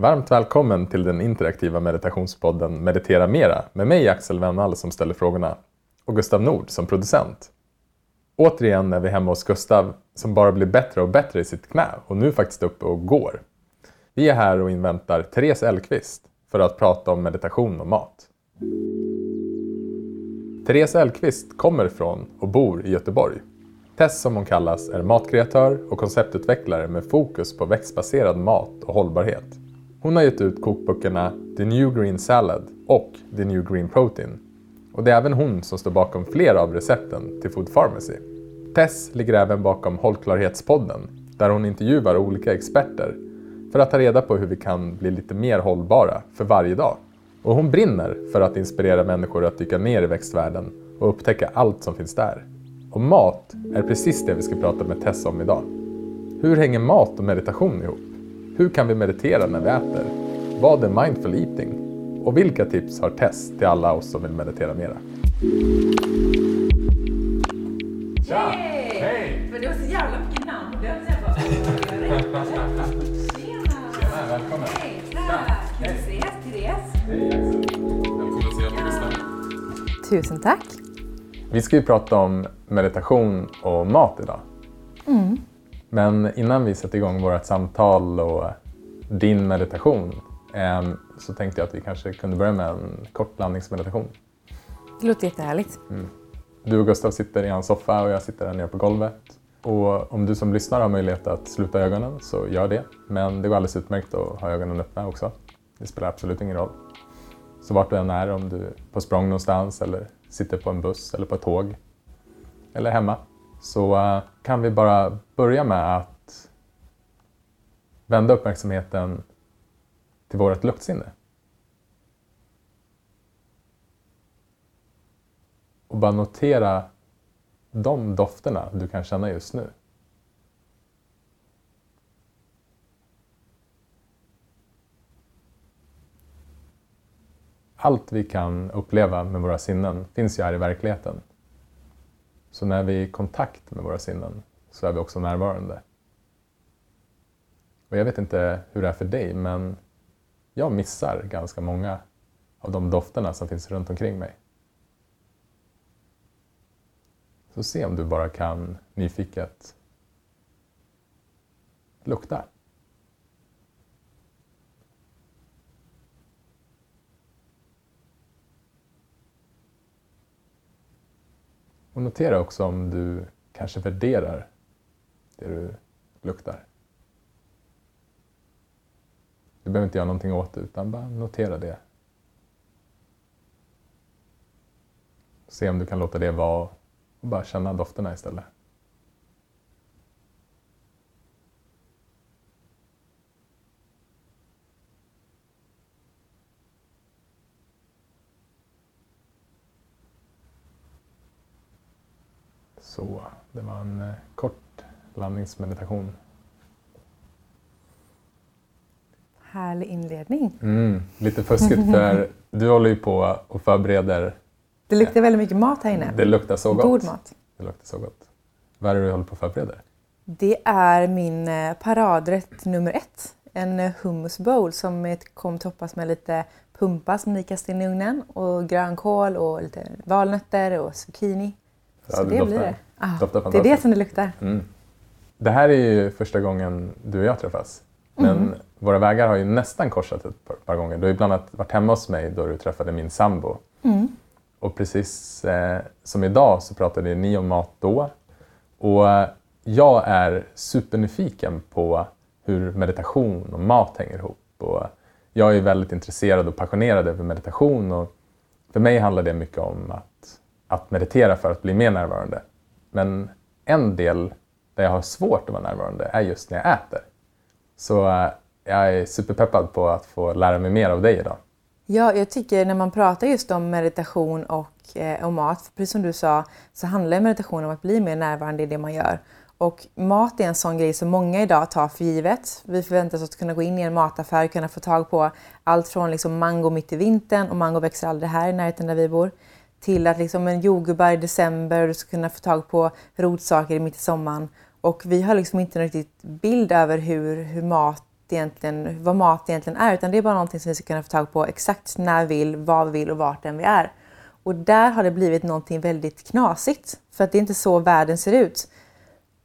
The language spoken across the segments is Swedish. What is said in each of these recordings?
Varmt välkommen till den interaktiva meditationspodden Meditera Mera med mig Axel Wennall som ställer frågorna och Gustav Nord som producent. Återigen är vi hemma hos Gustav som bara blir bättre och bättre i sitt knä och nu faktiskt uppe och går. Vi är här och inväntar Therese Elkvist för att prata om meditation och mat. Therese Elkvist kommer från och bor i Göteborg. Tess som hon kallas är matkreatör och konceptutvecklare med fokus på växtbaserad mat och hållbarhet. Hon har gett ut kokböckerna The New Green Salad och The New Green Protein. Och det är även hon som står bakom flera av recepten till Food Pharmacy. Tess ligger även bakom Hållklarhetspodden där hon intervjuar olika experter för att ta reda på hur vi kan bli lite mer hållbara för varje dag. Och hon brinner för att inspirera människor att dyka ner i växtvärlden och upptäcka allt som finns där. Och mat är precis det vi ska prata med Tess om idag. Hur hänger mat och meditation ihop? Hur kan vi meditera när vi äter? Vad är mindful eating? Och vilka tips har Tess till alla oss som vill meditera mera? Tja! Hej! Men det var så jävla mycket namn. Det var så jag bara, Tjena! Tjena, välkommen! Hej! Tack! Kul att ses, Therese. Hej Axel! Välkommen att se dig Gustav. Tusen tack. Vi ska ju prata om meditation och mat idag. Men innan vi sätter igång vårt samtal och din meditation eh, så tänkte jag att vi kanske kunde börja med en kort landningsmeditation. Det låter jättehärligt. Du och Gustav sitter i hans soffa och jag sitter här nere på golvet. Och om du som lyssnar har möjlighet att sluta ögonen så gör det. Men det går alldeles utmärkt att ha ögonen öppna också. Det spelar absolut ingen roll. Så vart du än är, om du är på språng någonstans eller sitter på en buss eller på ett tåg eller hemma så eh, kan vi bara börja med att vända uppmärksamheten till vårt luktsinne. Och bara notera de dofterna du kan känna just nu. Allt vi kan uppleva med våra sinnen finns ju här i verkligheten. Så när vi är i kontakt med våra sinnen så är vi också närvarande. Och jag vet inte hur det är för dig, men jag missar ganska många av de dofterna som finns runt omkring mig. Så se om du bara kan nyfiket lukta. Och notera också om du kanske värderar det du luktar. Du behöver inte göra någonting åt det utan bara notera det. Se om du kan låta det vara och bara känna dofterna istället. Så, det var en eh, kort landningsmeditation. Härlig inledning. Mm, lite fuskigt för du håller ju på och förbereder. Det luktar väldigt mycket mat här inne. Det luktar så gott. God mat. Det luktar så gott. Vad är det du håller på och förbereder? Det är min eh, paradrätt nummer ett. En eh, hummus bowl som kommer toppas med lite pumpa som ni kastar in i ugnen och grönkål och lite valnötter och zucchini. Ja, Så det det blir det. Ah, det är det som det luktar. Mm. Det här är ju första gången du och jag träffas. Men våra vägar har ju nästan korsat ett par, par gånger. Du har ju bland annat varit hemma hos mig då du träffade min sambo. Och precis eh, som idag så pratade ni om mat då. Och eh, jag är supernyfiken på hur meditation och mat hänger ihop. Och jag är väldigt intresserad och passionerad över meditation. Och för mig handlar det mycket om att, att meditera för att bli mer närvarande. Men en del där jag har svårt att vara närvarande är just när jag äter. Så eh, jag är superpeppad på att få lära mig mer av dig idag. Ja, jag tycker när man pratar just om meditation och eh, om mat, precis som du sa, så handlar meditation om att bli mer närvarande i det man gör. Och mat är en sån grej som många idag tar för givet. Vi förväntar oss att kunna gå in i en mataffär och kunna få tag på allt från liksom mango mitt i vintern, och mango växer aldrig här i närheten där vi bor, till att liksom en jordgubbar i december och du ska kunna få tag på rotsaker mitt i sommaren. Och vi har liksom inte någon riktigt bild över hur, hur mat egentligen, vad mat egentligen är utan det är bara någonting som vi ska kunna få tag på exakt när vi vill, vad vi vill och vart än vi är. Och där har det blivit någonting väldigt knasigt för att det är inte så världen ser ut.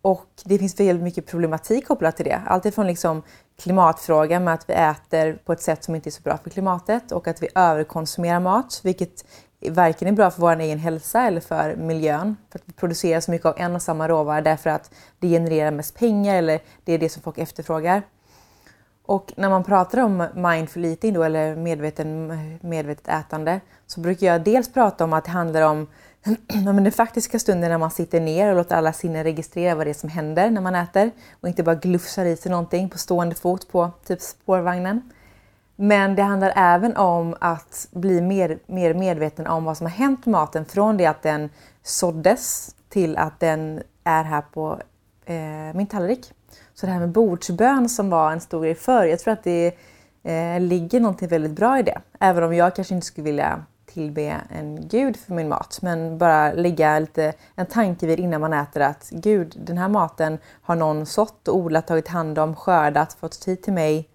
Och det finns väldigt mycket problematik kopplat till det. Alltifrån liksom klimatfrågan med att vi äter på ett sätt som inte är så bra för klimatet och att vi överkonsumerar mat, vilket varken är bra för vår egen hälsa eller för miljön. För att vi producerar så mycket av en och samma råvara därför att det genererar mest pengar eller det är det som folk efterfrågar. Och när man pratar om mindful eating då, eller medveten, medvetet ätande så brukar jag dels prata om att det handlar om den faktiska stunden när man sitter ner och låter alla sinnen registrera vad det är som händer när man äter och inte bara glufsar i sig någonting på stående fot på typ spårvagnen. Men det handlar även om att bli mer, mer medveten om vad som har hänt med maten från det att den såddes till att den är här på eh, min tallrik. Så det här med bordsbön som var en stor grej förr, jag tror att det eh, ligger någonting väldigt bra i det. Även om jag kanske inte skulle vilja tillbe en gud för min mat, men bara lägga lite, en tanke vid innan man äter att gud, den här maten har någon sått och odlat, tagit hand om, skördat, fått tid till mig.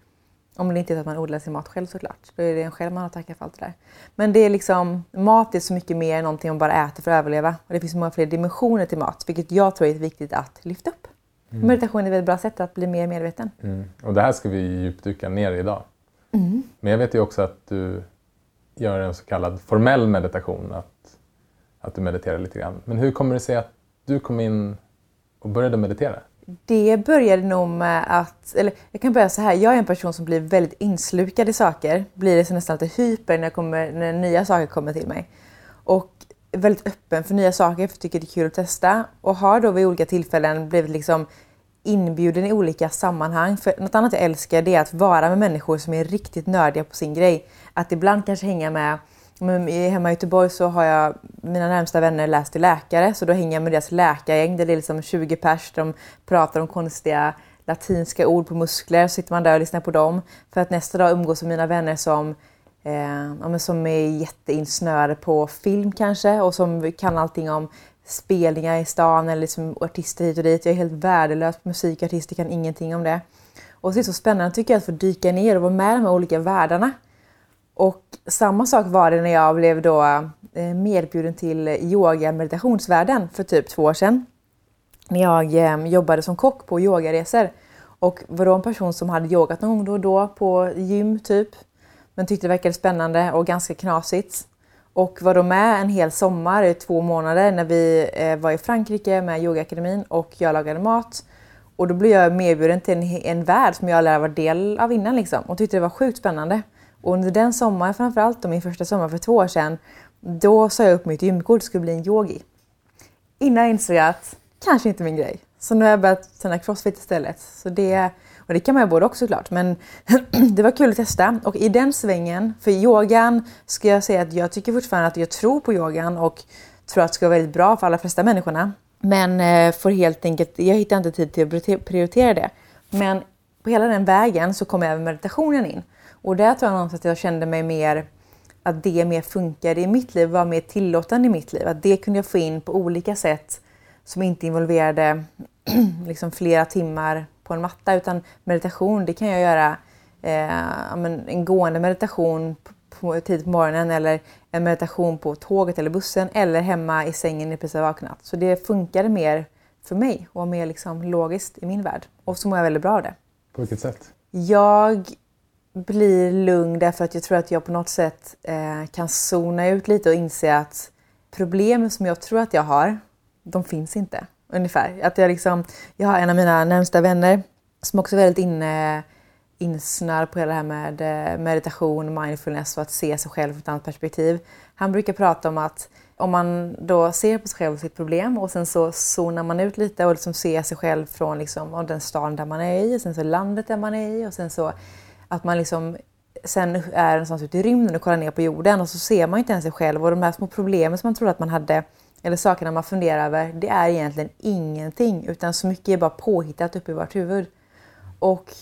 Om det inte är att man odlar sin mat själv såklart. Då är det en själv man har tackat för allt det där. Men det är liksom, mat är så mycket mer än någonting man bara äter för att överleva. Och det finns många fler dimensioner till mat, vilket jag tror är viktigt att lyfta upp. Mm. Meditation är ett väldigt bra sätt att bli mer medveten. Mm. Och det här ska vi djupdyka ner i idag. Mm. Men jag vet ju också att du gör en så kallad formell meditation, att, att du mediterar lite grann. Men hur kommer det sig att du kom in och började meditera? Det började nog med att, eller jag kan börja så här, jag är en person som blir väldigt inslukad i saker, blir det nästan lite hyper när, kommer, när nya saker kommer till mig. Och väldigt öppen för nya saker, för jag tycker det är kul att testa. Och har då vid olika tillfällen blivit liksom inbjuden i olika sammanhang. För något annat jag älskar det är att vara med människor som är riktigt nördiga på sin grej. Att ibland kanske hänga med Hemma i Göteborg så har jag mina närmsta vänner läst till läkare så då hänger jag med deras läkargäng där det är liksom 20 pers. De pratar om konstiga latinska ord på muskler. Så sitter man där och lyssnar på dem. För att nästa dag umgås med mina vänner som eh, som är jätteinsnöade på film kanske och som kan allting om spelningar i stan eller liksom artister hit och dit. Jag är helt värdelös på musik och artister, kan ingenting om det. Och det är så spännande tycker jag att få dyka ner och vara med i de här olika världarna. Och samma sak var det när jag blev då eh, medbjuden till yoga meditationsvärlden för typ två år sedan. När jag eh, jobbade som kock på yogaresor och var då en person som hade yogat någon gång då och då på gym typ. Men tyckte det verkade spännande och ganska knasigt. Och var då med en hel sommar i två månader när vi eh, var i Frankrike med yogaakademin och jag lagade mat. Och då blev jag medbjuden till en, en värld som jag aldrig varit del av innan liksom och tyckte det var sjukt spännande. Och under den sommaren framförallt, min första sommar för två år sedan, då sa jag upp mitt gymkort och skulle bli en yogi. Innan insåg jag att kanske inte min grej. Så nu har jag börjat träna crossfit istället. Så det, och det kan man ju både också såklart, men det var kul att testa. Och i den svängen, för yogan ska jag säga att jag tycker fortfarande att jag tror på yogan och tror att det ska vara väldigt bra för alla flesta människorna. Men eh, får helt enkelt, jag hittar inte tid till att prioritera det. Men på hela den vägen så kom även meditationen in. Och där tror jag någonstans att jag kände mig mer att det mer funkade i mitt liv, var mer tillåtande i mitt liv. Att det kunde jag få in på olika sätt som inte involverade liksom flera timmar på en matta utan meditation det kan jag göra eh, en gående meditation på, tidigt på morgonen eller en meditation på tåget eller bussen eller hemma i sängen när jag precis har vaknat. Så det funkade mer för mig och var mer liksom logiskt i min värld. Och så mår jag väldigt bra av det. På vilket sätt? Jag blir lugn därför att jag tror att jag på något sätt eh, kan zona ut lite och inse att problemen som jag tror att jag har, de finns inte. Ungefär. Att jag, liksom, jag har en av mina närmsta vänner som också är väldigt inne, insnöad på det här med eh, meditation, mindfulness och att se sig själv från ett annat perspektiv. Han brukar prata om att om man då ser på sig själv och sitt problem och sen så zonar man ut lite och liksom ser sig själv från liksom, den staden där man är i, och sen så landet där man är i och sen så att man liksom sen är någonstans ute i rymden och kollar ner på jorden och så ser man inte ens sig själv och de här små problemen som man trodde att man hade eller sakerna man funderar över, det är egentligen ingenting utan så mycket är bara påhittat uppe i vårt huvud. Och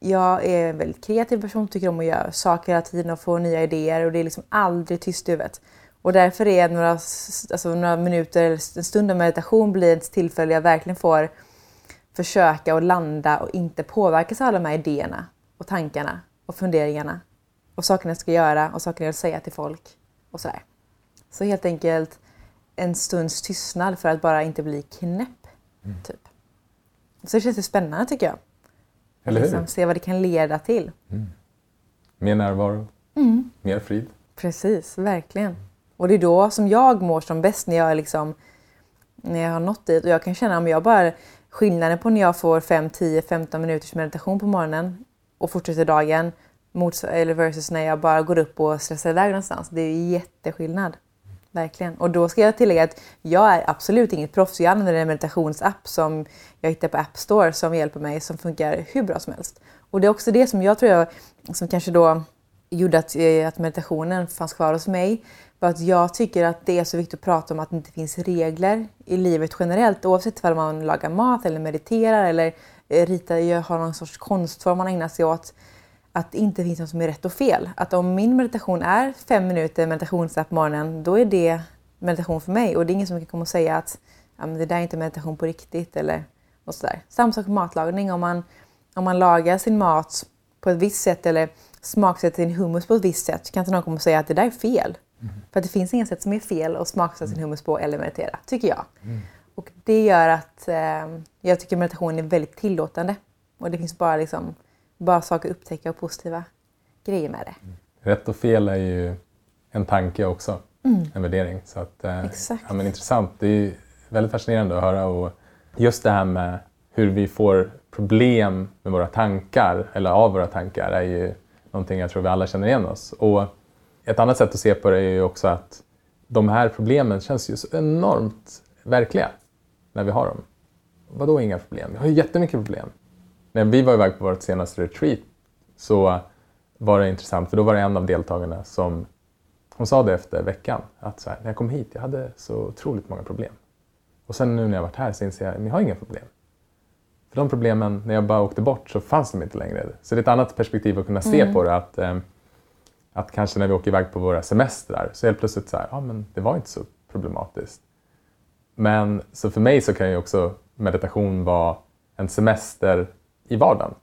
jag är en väldigt kreativ person, tycker om att göra saker hela tiden och få nya idéer och det är liksom aldrig tyst i huvudet. Och därför är några, alltså några minuter eller en stund av meditation blir ett tillfälle jag verkligen får försöka att landa och inte påverkas av alla de här idéerna och tankarna och funderingarna och sakerna jag ska göra och sakerna jag ska säga till folk och sådär. Så helt enkelt en stunds tystnad för att bara inte bli knäpp. Typ. Så det känns spännande tycker jag. Eller hur? Liksom, se vad det kan leda till. Mer närvaro, Mm. mer frid. Precis, verkligen. Och det är då som jag mår som bäst när jag, liksom, när jag har nått dit. Och jag kan känna om jag bara skillnaden på när jag får 5, 10, 15 minuters meditation på morgonen och fortsätter dagen mot, eller versus när jag bara går upp och stressar iväg någonstans. Det är jätteskillnad. Verkligen. Och då ska jag tillägga att jag är absolut inget proffs. Jag använder en meditationsapp som jag hittar på App Store som hjälper mig som funkar hur bra som helst. Och det är också det som jag tror jag, som kanske då gjorde att, eh, att meditationen fanns kvar hos mig. Var att jag tycker att det är så viktigt att prata om att det inte finns regler i livet generellt. Oavsett om man lagar mat eller mediterar eller ritar, gör- har någon sorts konstform man ägnar sig åt. Att det inte finns något som är rätt och fel. Att om min meditation är fem minuter meditationsapp på morgonen, då är det meditation för mig. Och det är ingen som kan komma och säga att ja, det där är inte meditation på riktigt eller något sådär. Samma sak med matlagning. Om man, om man lagar sin mat på ett visst sätt eller smaksätter sin hummus på ett visst sätt så kan inte någon komma och säga att det där är fel. För att det finns inget sätt som är fel att smaksätta sin hummus på eller meditera, tycker jag. Och det gör att eh, jag tycker meditation är väldigt tillåtande. Och det finns bara, liksom, bara saker att upptäcka och positiva grejer med det. Rätt och fel är ju en tanke också, en värdering. Så att, eh, Exakt. Ja, men intressant. Det är väldigt fascinerande att höra. Och just det här med hur vi får problem med våra tankar, eller av våra tankar, är ju någonting jag tror vi alla känner igen oss. Och ett annat sätt att se på det är ju också att de här problemen känns ju så enormt verkliga när vi har dem. Vadå inga problem? Vi har ju jättemycket problem. När vi var iväg på vårt senaste retreat så var det intressant för då var det en av deltagarna som hon sa det efter veckan att så här, när jag kom hit jag hade så otroligt många problem. Och sen nu när jag varit här så inser jag att jag har inga problem. För de problemen, när jag bara åkte bort så fanns de inte längre. Så det är ett annat perspektiv att kunna se på det. Att, eh, att kanske när vi åker iväg på våra semestrar så helt plötsligt så här, ja men det var inte så problematiskt. Men så för mig så kan ju också meditation vara en semester i vardagen.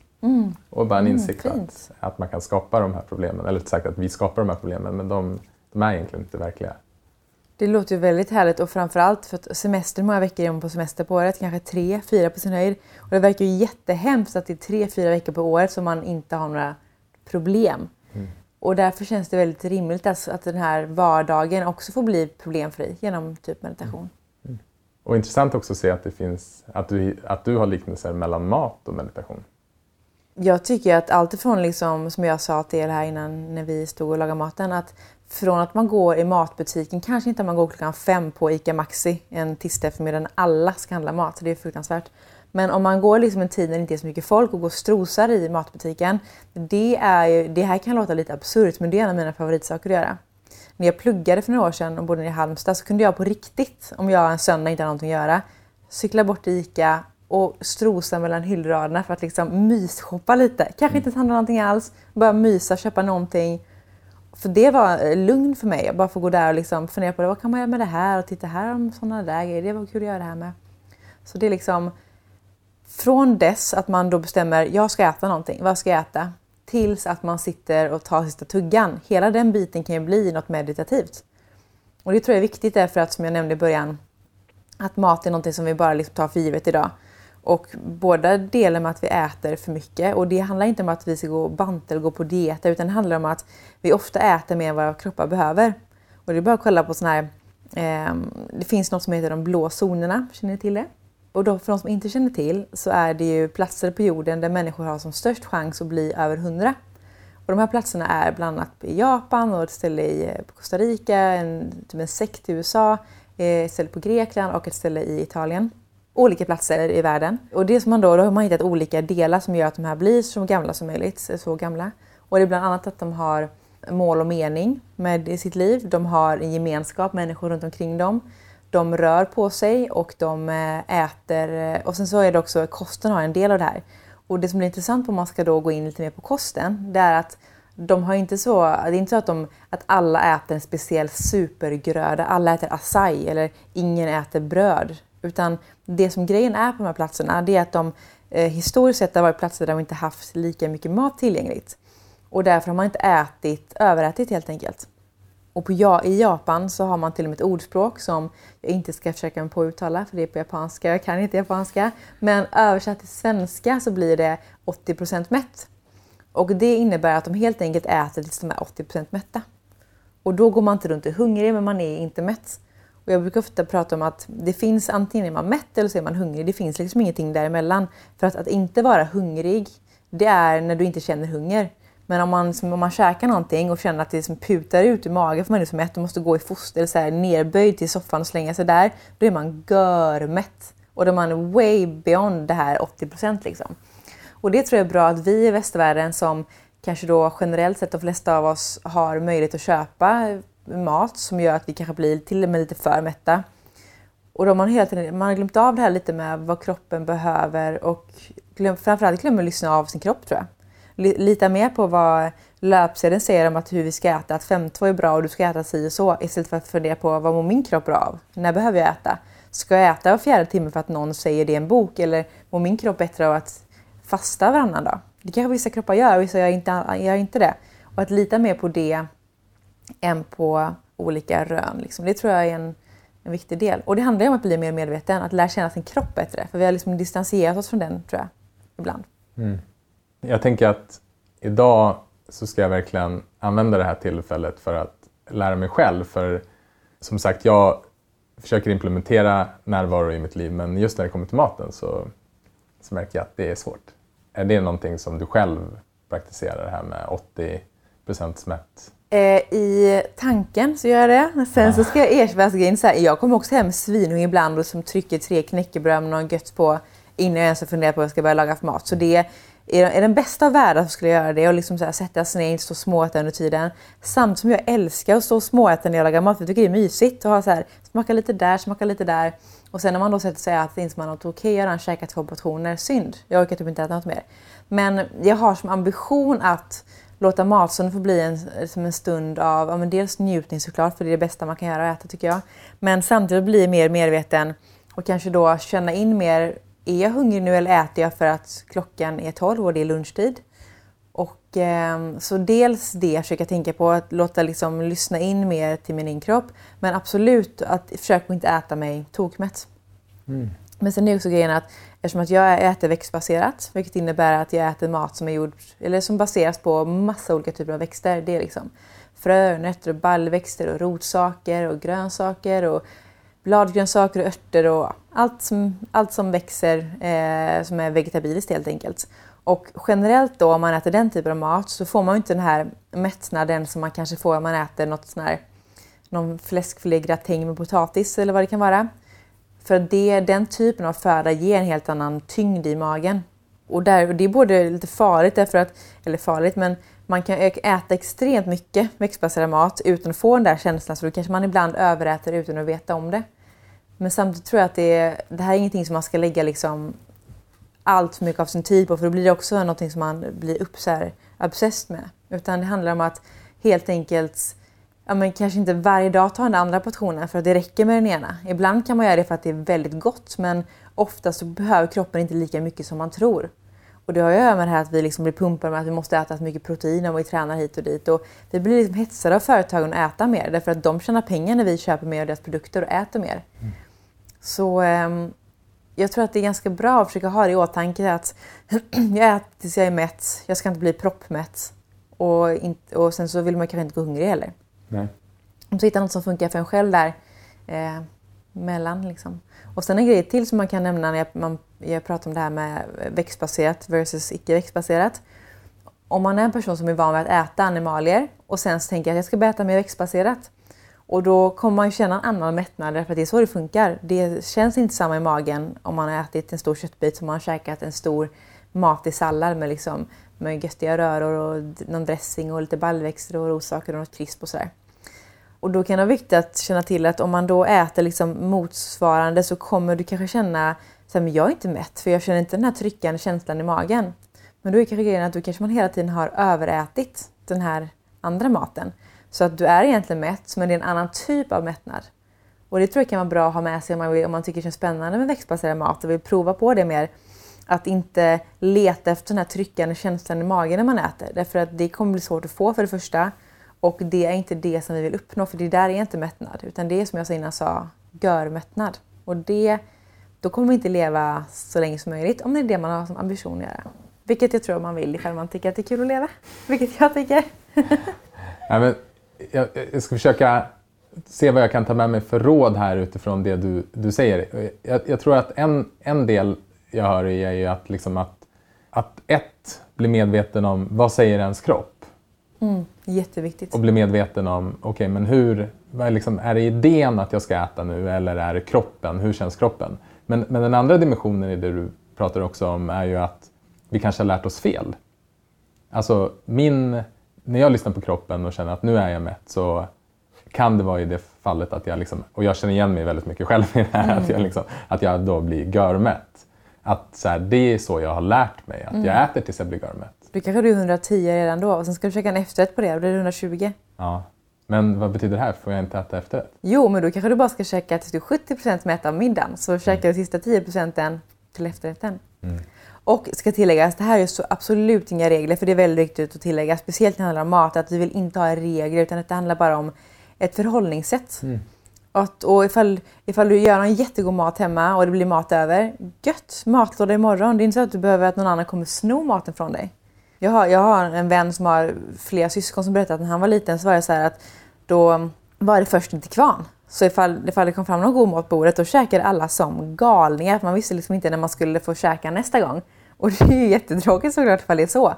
Och bara en insikt Mm, att, att man kan skapa de här problemen. Eller sagt att vi skapar de här problemen men de, de är egentligen inte verkliga. Det låter ju väldigt härligt och framförallt för att semester, många veckor är man på semester på året? Kanske tre, fyra på sin höjd. Och det verkar ju jättehemskt att det är tre, fyra veckor på året som man inte har några problem. Och därför känns det väldigt rimligt att, att den här vardagen också får bli problemfri genom typ meditation. Och intressant också att se att det finns, att du, att du har liknelser mellan mat och meditation. Jag tycker att alltifrån liksom, som jag sa till er här innan när vi stod och lagade maten, att från att man går i matbutiken, kanske inte att man går klockan fem på ICA Maxi en tisdag eftermiddag när alla ska handla mat, det är fruktansvärt. Men om man går liksom en tid när det inte är så mycket folk och går och strosar i matbutiken, det, är ju, det här kan låta lite absurt men det är en av mina favoritsaker att göra. När jag pluggade för några år sedan och bodde i Halmstad så kunde jag på riktigt, om jag en söndag inte hade någonting att göra, cykla bort till ICA och strosa mellan hyllraderna för att liksom mysshoppa lite. Kanske inte handla någonting alls, bara mysa, köpa någonting. För det var eh, lugn för mig, att bara få gå där och liksom fundera på det. vad kan man göra med det här och titta här om sådana där grejer. Det var kul att göra det här med. Så det är liksom från dess att man då bestämmer, jag ska äta någonting, vad ska jag äta? Tills att man sitter och tar sista tuggan. Hela den biten kan ju bli något meditativt. Och det tror jag är viktigt därför att som jag nämnde i början, att mat är någonting som vi bara liksom tar för givet idag. Och båda delar med att vi äter för mycket och det handlar inte om att vi ska gå och banta eller gå på diet utan det handlar om att vi ofta äter mer än vad våra kroppar behöver. Och det är bara att kolla på sådana här, eh, det finns något som heter de blå zonerna, känner ni till det? Och då, för de som inte känner till så är det ju platser på jorden där människor har som störst chans att bli över 100. Och de här platserna är bland annat i Japan och ett ställe i eh, Costa Rica, en, typ en sekt i USA, eh, ett ställe på Grekland och ett ställe i Italien. Olika platser i världen. Och det som man då, då har man hittat olika delar som gör att de här blir så gamla som möjligt, så gamla. Och det är bland annat att de har mål och mening med sitt liv. De har en gemenskap, människor runt omkring dem. De rör på sig och de eh, äter. Eh, och sen så är det också, kosten har en del av det här. Och det som blir intressant om man ska då gå in lite mer på kosten, det är att de har inte så, det är inte så att, de, att alla äter en speciell supergröda, alla äter acai eller ingen äter bröd. Utan det som grejen är på de här platserna, det är att de eh, historiskt sett har varit platser där de inte haft lika mycket mat tillgängligt. Och därför har man inte ätit, överätit helt enkelt. Och på, ja, i Japan så har man till och med ett ordspråk som jag inte ska försöka mig på att uttala för det är på japanska, jag kan inte japanska. Men översatt till svenska så blir det 80% mätt. Och det innebär att de helt enkelt äter tills de är 80% mätta. Och då går man inte runt och är hungrig men man är inte mätt. Och jag brukar ofta prata om att det finns antingen är man mätt eller så är man hungrig. Det finns liksom ingenting däremellan. För att, att inte vara hungrig, det är när du inte känner hunger. Men om man, liksom, om man käkar någonting och känner att det liksom putar ut ur magen för man är så mätt och måste gå i foster, så här, nerböjd till soffan och slänga sig där, då är man görmätt. Och då är man way beyond det här 80 liksom. Och det tror jag är bra att vi i västvärlden som kanske då generellt sett de flesta av oss har möjlighet att köpa mat som gör att vi kanske blir till och med lite för mätta. Och då har man, hela tiden, man har glömt av det här lite med vad kroppen behöver och glöm, framförallt glömmer att lyssna av sin kropp tror jag. Lita mer på vad löpsedeln säger om att hur vi ska äta, att 5-2 är bra och du ska äta si och så istället för att fundera på vad mår min kropp bra av? När behöver jag äta? Ska jag äta var fjärde timme för att någon säger det i en bok eller mår min kropp bättre av att fasta varannan dag? Det kanske vissa kroppar gör och vissa gör inte, gör inte det. Och att lita mer på det än på olika rön. Liksom. Det tror jag är en, en viktig del. Och det handlar om att bli mer medveten, att lära känna sin kropp bättre. För vi har liksom distanserat oss från den, tror jag, ibland. Mm. Jag tänker att idag så ska jag verkligen använda det här tillfället för att lära mig själv. För som sagt, jag försöker implementera närvaro i mitt liv men just när det kommer till maten så, så märker jag att det är svårt. Är det någonting som du själv praktiserar, det här med 80 % mätt? I tanken så gör jag det. Sen så ska jag erkänna så här, jag kommer också hem svinhungrig ibland och som trycker tre knäckebröd med något gött på innan jag ens har funderat på vad jag ska börja laga för mat. Så det i den bästa av världar så skulle jag göra det och liksom så här, sätta sig ner, inte stå och småäta under tiden. Samtidigt som jag älskar att stå och småäta när jag lagar mat, för jag tycker det är mysigt att ha så här, smaka lite där, smaka lite där. Och sen när man då sätter sig att äter, inte är okej, okay, jag har redan käkat två portioner, synd. Jag orkar typ inte äta något mer. Men jag har som ambition att låta matstunden få bli en, som en stund av ja, men dels njutning såklart, för det är det bästa man kan göra att äta tycker jag. Men samtidigt bli mer medveten och kanske då känna in mer är jag hungrig nu eller äter jag för att klockan är 12 och det är lunchtid? Och, eh, så dels det försöka tänka på, att låta liksom lyssna in mer till min inkropp. Men absolut att försöka inte äta mig tokmätt. Mm. Men sen är också grejen att eftersom att jag äter växtbaserat, vilket innebär att jag äter mat som är gjord, eller som baseras på massa olika typer av växter. Det är liksom frö, nötter och baljväxter och rotsaker och grönsaker och bladgrönsaker och örter och allt som, allt som växer eh, som är vegetabiliskt helt enkelt. Och generellt då om man äter den typen av mat så får man inte den här mättnaden som man kanske får om man äter något sån här, någon fläskfilégratäng med potatis eller vad det kan vara. För det, den typen av föda ger en helt annan tyngd i magen. Och, där, och det är både lite farligt, därför att, eller farligt, men man kan äta extremt mycket växtbaserad mat utan att få den där känslan så då kanske man ibland överäter utan att veta om det. Men samtidigt tror jag att det, är, det här är ingenting som man ska lägga liksom allt för mycket av sin tid på för då blir det också någonting som man blir upp så här obsessed med. Utan det handlar om att helt enkelt ja, men kanske inte varje dag ta den andra portionen för att det räcker med den ena. Ibland kan man göra det för att det är väldigt gott men oftast så behöver kroppen inte lika mycket som man tror. Och det har ju att göra med det här att vi liksom blir pumpade med att vi måste äta så mycket protein om vi tränar hit och dit. Och vi blir liksom hetsade av företagen att äta mer därför att de tjänar pengar när vi köper mer av deras produkter och äter mer. Mm. Så um, jag tror att det är ganska bra att försöka ha det i åtanke att jag äter tills jag är mätt, jag ska inte bli proppmätt. Och, inte, och sen så vill man kanske inte gå hungrig heller. Nej. Så hitta något som funkar för en själv där eh, mellan. Liksom. Och sen en grej till som man kan nämna när jag, man, jag pratar om det här med växtbaserat versus icke växtbaserat. Om man är en person som är van vid att äta animalier och sen så tänker att jag ska börja äta mer växtbaserat. Och då kommer man ju känna en annan mättnad därför att det är så det funkar. Det känns inte samma i magen om man har ätit en stor köttbit som man har käkat en stor matig sallad med, liksom, med göttiga röror och någon dressing och lite baljväxter och rotsaker och något krisp och sådär. Och då kan det vara viktigt att känna till att om man då äter liksom motsvarande så kommer du kanske känna att jag är inte mätt för jag känner inte den här tryckande känslan i magen. Men då är kanske grejen att du kanske man hela tiden har överätit den här andra maten. Så att du är egentligen mätt men det är en annan typ av mättnad. Och det tror jag kan vara bra att ha med sig om man, vill, om man tycker det känns spännande med växtbaserad mat och vill prova på det mer. Att inte leta efter den här tryckande känslan i magen när man äter. Därför att det kommer bli svårt att få för det första. Och det är inte det som vi vill uppnå, för det där är inte mättnad. Utan det är som jag sa innan sa, görmättnad. Och det, då kommer vi inte leva så länge som möjligt om det är det man har som ambition att göra. Vilket jag tror man vill ifall man tycker att det är kul att leva. Vilket jag tycker. Ja, men jag, jag ska försöka se vad jag kan ta med mig för råd här utifrån det du, du säger. Jag, jag tror att en, en del jag hör i är ju att, liksom att, att ett, bli medveten om vad säger ens kropp? Mm, jätteviktigt. Och bli medveten om, okej okay, men hur, är, liksom, är det idén att jag ska äta nu eller är det kroppen? Hur känns kroppen? Men, men den andra dimensionen i det du pratar också om är ju att vi kanske har lärt oss fel. Alltså min, när jag lyssnar på kroppen och känner att nu är jag mätt så kan det vara i det fallet att jag, liksom, och jag känner igen mig väldigt mycket själv i det här, mm. att, jag liksom, att jag då blir görmätt. Att så här, det är så jag har lärt mig, att mm. jag äter tills jag blir görmätt. Du kanske är 110 redan då och sen ska du käka en efterrätt på det och då är det 120. Ja. Men vad betyder det här? Får jag inte äta efterrätt? Jo, men då kanske du bara ska käka tills du är 70% mätt av middagen. Så mm. de sista 10 procenten till efterrätten. Mm. Och ska tilläggas, det här är så absolut inga regler för det är väldigt viktigt att tillägga, speciellt när det handlar om mat, att vi vill inte ha regler utan att det handlar bara om ett förhållningssätt. Mm. Att, och ifall, ifall du gör en jättegod mat hemma och det blir mat över, gött! Matlåda imorgon. Det är inte så att du behöver att någon annan kommer sno maten från dig. Jag har, jag har en vän som har flera syskon som berättat att när han var liten så var det så här att då var det först inte kvarn. Så ifall, ifall det kom fram någon god mat på bordet då käkade alla som galningar. Man visste liksom inte när man skulle få käka nästa gång. Och det är ju jättetråkigt såklart ifall det är så.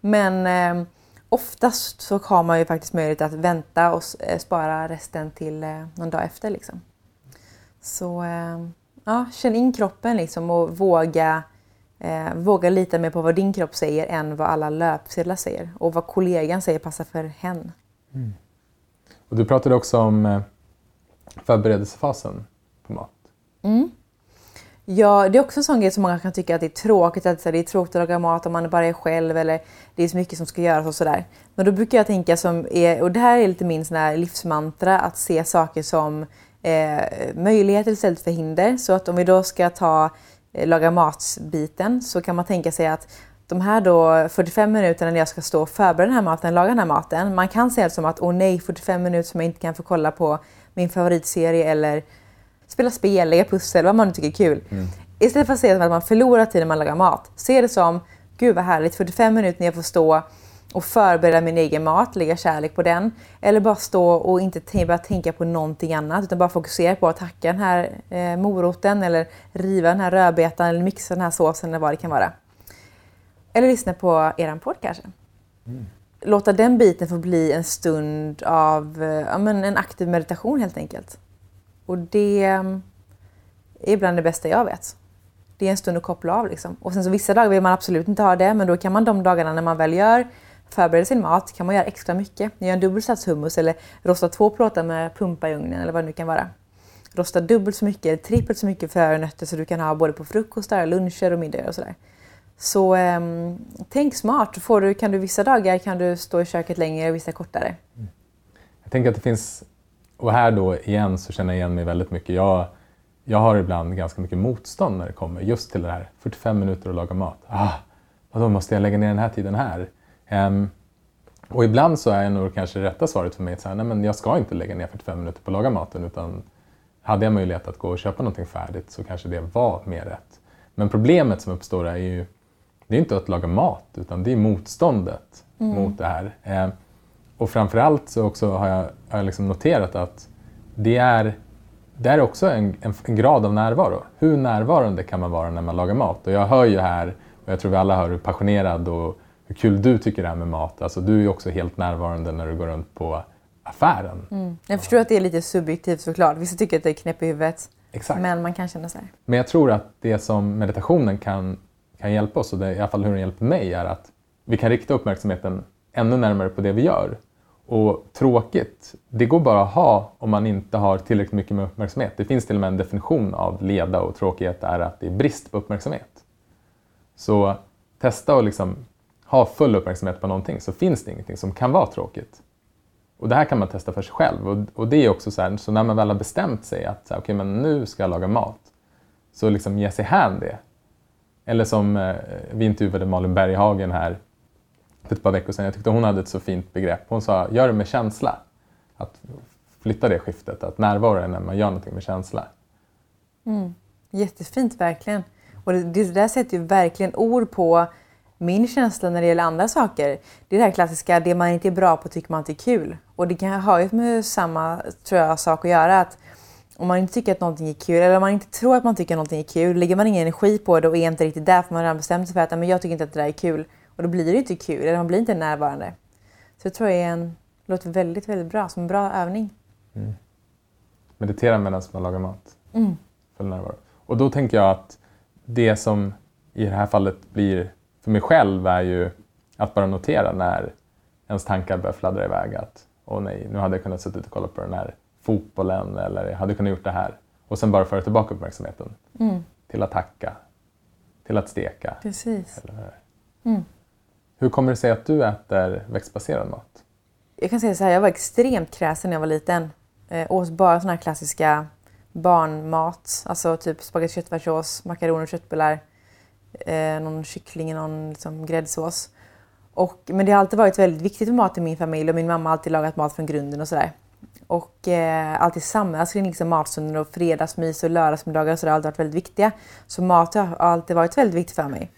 Men eh, oftast så har man ju faktiskt möjlighet att vänta och eh, spara resten till eh, någon dag efter. Liksom. Så eh, ja, känn in kroppen liksom och våga, eh, våga lita mer på vad din kropp säger än vad alla löpsedlar säger. Och vad kollegan säger passar för hen. Mm. Och du pratade också om eh, förberedelsefasen på mat. Mm. Ja, det är också en sån grej som många kan tycka att det är tråkigt. Att det är tråkigt att laga mat om man bara är själv eller det är så mycket som ska göras och sådär. Men då brukar jag tänka som, är, och det här är lite min sån här livsmantra, att se saker som eh, möjligheter istället för hinder. Så att om vi då ska ta laga mat-biten så kan man tänka sig att de här då 45 minuterna när jag ska stå och förbereda den här maten, laga den här maten. Man kan säga som att åh nej, 45 minuter som jag inte kan få kolla på min favoritserie eller spela spel, lägga pussel, vad man nu tycker är kul. Mm. Istället för att se att man förlorar tid när man lagar mat, se det som gud vad härligt, 45 minuter när jag får stå och förbereda min egen mat, lägga kärlek på den. Eller bara stå och inte börja tänka på någonting annat utan bara fokusera på att hacka den här eh, moroten eller riva den här rödbetan eller mixa den här såsen eller vad det kan vara. Eller lyssna på eran podd kanske. Mm. Låta den biten få bli en stund av eh, ja, men en aktiv meditation helt enkelt. Och det är bland det bästa jag vet. Det är en stund att koppla av liksom. Och sen så vissa dagar vill man absolut inte ha det, men då kan man de dagarna när man väl gör förbereder sin mat kan man göra extra mycket. Gör en dubbel sats hummus eller rosta två plåtar med pumpa i ugnen eller vad det nu kan vara. Rosta dubbelt så mycket, trippelt så mycket frönötter och nötter så du kan ha både på frukostar, luncher och middagar och sådär. Så eh, tänk smart. Får du, kan du vissa dagar kan du stå i köket längre och vissa kortare. Mm. Jag tänker att det finns och här då igen så känner jag igen mig väldigt mycket. Jag, jag har ibland ganska mycket motstånd när det kommer just till det här 45 minuter att laga mat. Ah, då måste jag lägga ner den här tiden här? Um, och ibland så är nog kanske rätta svaret för mig att säga, nej men jag ska inte lägga ner 45 minuter på att laga maten utan hade jag möjlighet att gå och köpa någonting färdigt så kanske det var mer rätt. Men problemet som uppstår är ju, det är inte att laga mat utan det är motståndet mm. mot det här. Um, och framförallt så också har jag, har jag liksom noterat att det är, det är också en, en, en, grad av närvaro. Hur närvarande kan man vara när man lagar mat? Och jag hör ju här, och jag tror vi alla hör hur passionerad och hur kul du tycker det är med mat. Alltså, du är också helt närvarande när du går runt på affären. Mm. Jag förstår att det är lite subjektivt såklart. Vissa tycker att det är knäpp i huvudet. Exakt. Men man kan känna så här. Men jag tror att det som meditationen kan, kan hjälpa oss, och det, i alla fall hur den hjälper mig, är att vi kan rikta uppmärksamheten ännu närmare på det vi gör. Och tråkigt, det går bara att ha om man inte har tillräckligt mycket med uppmärksamhet. Det finns till och med en definition av leda och tråkighet är att det är brist på uppmärksamhet. Så testa att liksom ha full uppmärksamhet på någonting så finns det ingenting som kan vara tråkigt. Och det här kan man testa för sig själv. Och, och det är också så här, så när man väl har bestämt sig att så här, okay, men nu ska jag laga mat, så liksom ge sig hän det. Eller som eh, vi intervjuade Malin Berghagen här för ett par veckor sedan. Jag tyckte hon hade ett så fint begrepp. Hon sa, gör det med känsla. Att flytta det skiftet, att närvaro är när man gör någonting med känsla. Mm. Jättefint, verkligen. Och det, det där sätter ju verkligen ord på min känsla när det gäller andra saker. Det är det här klassiska, det man inte är bra på tycker man inte är kul. Och det kan ha ju med samma tror jag, sak att göra. Att om man inte tycker att någonting är kul, eller om man inte tror att man tycker att någonting är kul, lägger man ingen energi på det och är inte riktigt där för man har redan bestämt sig för att men jag tycker inte att det där är kul. Och då blir det inte kul, eller man blir inte närvarande. Så jag tror det är en, låter väldigt, väldigt bra, som en bra övning. Mm. Meditera medan man lagar mat. Mm. Full närvaro. Och då tänker jag att det som i det här fallet blir för mig själv är ju att bara notera när ens tankar börjar fladdra iväg. Att åh nej, nu hade jag kunnat sitta och kolla på den här fotbollen eller jag hade kunnat gjort det här. Och sen bara föra tillbaka uppmärksamheten Mm. till att hacka, till att steka. Precis. Mm. hur kommer det sig att du äter växtbaserad mat? Jag kan säga så här, jag var extremt kräsen när jag var liten. Eh, åt bara såna här klassiska barnmat. Alltså typ spagetti köttfärssås, makaroner och köttbullar. Eh, någon kyckling i någon liksom, gräddsås. Och, men det har alltid varit väldigt viktigt med mat i min familj och min mamma har alltid lagat mat från grunden och sådär. Och eh, alltid samlas kring liksom matstunder och fredagsmys och lördagsmiddagar och sådär har alltid varit väldigt viktiga. Så mat har alltid varit väldigt viktigt för mig.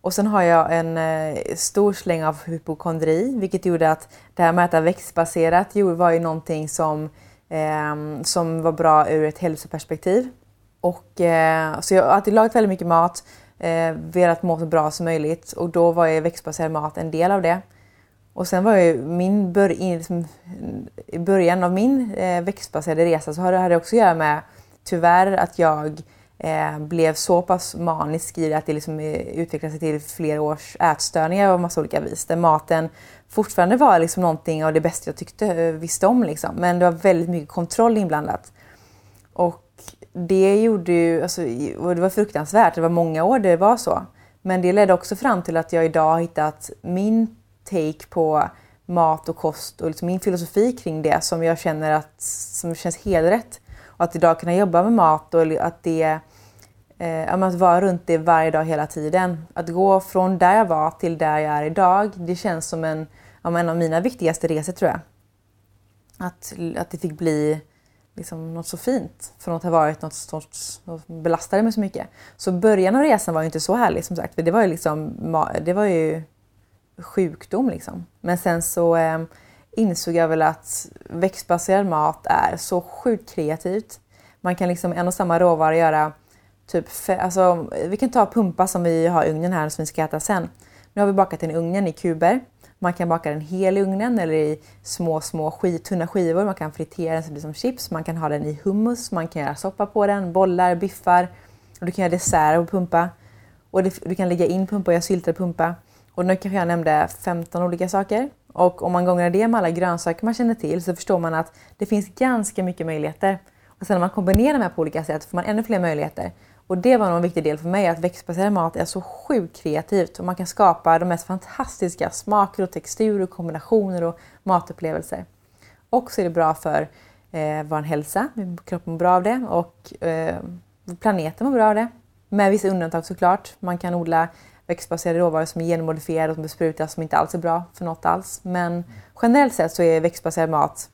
Och sen har jag en eh, stor släng av hypokondri, vilket gjorde att det här med att äta växtbaserat var ju någonting som, eh, som var bra ur ett hälsoperspektiv. Och, eh, så jag har alltid lagat väldigt mycket mat, eh, velat må så bra som möjligt och då var ju växtbaserad mat en del av det. Och sen var ju min bör in, liksom, i början av min eh, växtbaserade resa så hade det också att göra med tyvärr att jag eh, blev så pass manisk i det att det liksom eh, utvecklade sig till flera års ätstörningar av massa olika vis. Där maten fortfarande var liksom någonting av det bästa jag tyckte, eh, visste om. Liksom. Men det var väldigt mycket kontroll inblandat. Och det gjorde ju, alltså, och det var fruktansvärt, det var många år det var så. Men det ledde också fram till att jag idag har hittat min take på mat och kost och liksom min filosofi kring det som jag känner att som känns helrätt. Och att idag kunna jobba med mat och att det eh, att vara runt det varje dag hela tiden. Att gå från där jag var till där jag är idag, det känns som en, en av mina viktigaste resor tror jag. Att, att det fick bli liksom något så fint från att ha varit något sorts belastade mig så mycket. Så början av resan var ju inte så härlig som sagt, för det var ju liksom, det var ju sjukdom liksom. Men sen så eh, insåg jag väl att växtbaserad mat är så sjukt kreativt. Man kan liksom en och samma råvara göra typ, alltså vi kan ta pumpa som vi har i ugnen här som vi ska äta sen. Nu har vi bakat den i ugnen i kuber. Man kan baka den hel i ugnen eller i små, små skiv, tunna skivor. Man kan fritera den så det blir som chips. Man kan ha den i hummus. Man kan göra soppa på den, bollar, biffar. Och du kan göra dessert på pumpa. Och du kan lägga in pumpa och göra syltad pumpa. Och nu kanske jag nämnde 15 olika saker. Och om man gångar det med alla grönsaker man känner till så förstår man att det finns ganska mycket möjligheter. Och sen när man kombinerar de här på olika sätt får man ännu fler möjligheter. Och det var nog en viktig del för mig, att växtbaserad mat är så sjukt kreativt och man kan skapa de mest fantastiska smaker och texturer, kombinationer och matupplevelser. Och så är det bra för eh, vår hälsa, kroppen mår bra av det och eh, planeten mår bra av det. Med vissa undantag såklart. Man kan odla växtbaserade råvaror som är genmodifierade och som besprutas som inte alls är bra för något alls. Men generellt sett så är växtbaserad mat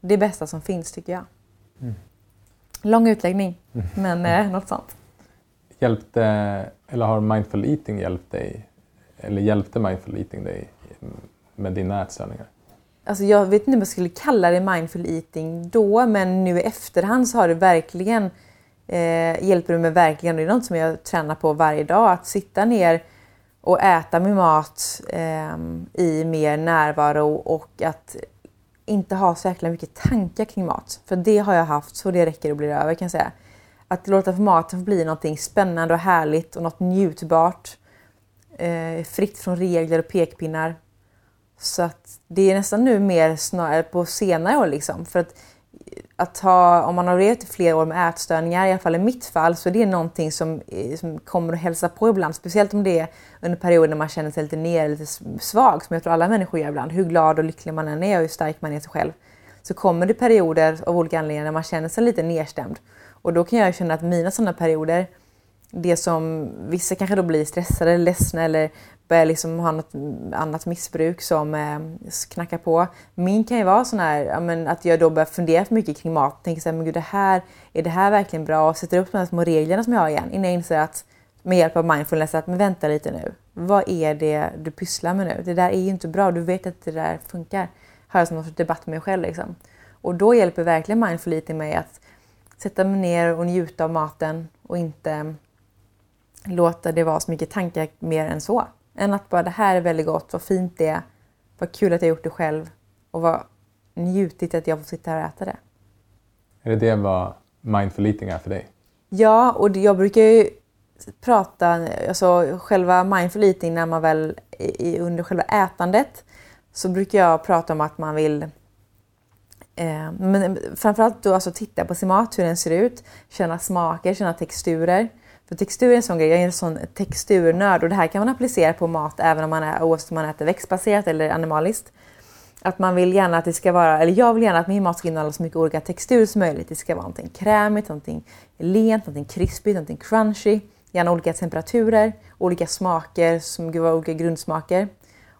det bästa som finns tycker jag. Mm. Lång utläggning, men eh, något sånt. Hjälpte, eller har mindful eating hjälpt dig, eller hjälpte mindful eating dig med dina ätstörningar? Alltså jag vet inte om jag skulle kalla det mindful eating då, men nu i efterhand så har det verkligen eh, hjälper det mig verkligen. Det är något som jag tränar på varje dag. Att sitta ner och äta min mat eh, i mer närvaro och att inte ha så jäkla mycket tankar kring mat. För det har jag haft så det räcker och blir över kan jag säga. Att låta maten få bli något spännande och härligt och något njutbart. Eh, fritt från regler och pekpinnar. Så att det är nästan nu mer snarare på senare år liksom. För att att ha, om man har levt i flera år med ätstörningar, i alla fall i mitt fall, så är det någonting som, eh, som kommer att hälsa på ibland. Speciellt om det är under perioder när man känner sig lite ner, lite svag, som jag tror alla människor gör ibland. Hur glad och lycklig man än är och hur stark man är sig själv. Så kommer det perioder av olika anledningar när man känner sig lite nedstämd. Och då kan jag känna att mina sådana perioder det som vissa kanske då blir stressade, ledsna eller liksom ha något annat missbruk som eh, knackar på. Min kan ju vara sån här ja, men att jag då börjar fundera för mycket kring mat. Tänker såhär, men gud det här, är det här verkligen bra? Och sätter upp de här små reglerna som jag har igen innan jag inser att med hjälp av mindfulness att men vänta lite nu. Vad är det du pysslar med nu? Det där är ju inte bra. Du vet att det där funkar. Har jag som någon debatt med mig själv liksom. Och då hjälper verkligen mindfulness mig att sätta mig ner och njuta av maten och inte låta det vara så mycket tankar mer än så. Än att bara det här är väldigt gott, vad fint det är, vad kul att jag gjort det själv och vad njutigt att jag får sitta här och äta det. Är det det vad mindful eating är för dig? Ja, och jag brukar ju prata, alltså själva mindful eating när man väl i, under själva ätandet så brukar jag prata om att man vill eh, men framförallt då alltså titta på sin mat, hur den ser ut, känna smaker, känna texturer. För textur är en sån grej, jag är en sån texturnörd och det här kan man applicera på mat även om man är, oavsett om man äter växtbaserat eller animaliskt. Att man vill gärna att det ska vara, eller jag vill gärna att min mat ska innehålla så mycket olika texturer som möjligt. Det ska vara någonting krämigt, någonting lent, någonting krispigt, någonting crunchy. Gärna olika temperaturer, olika smaker som var olika grundsmaker.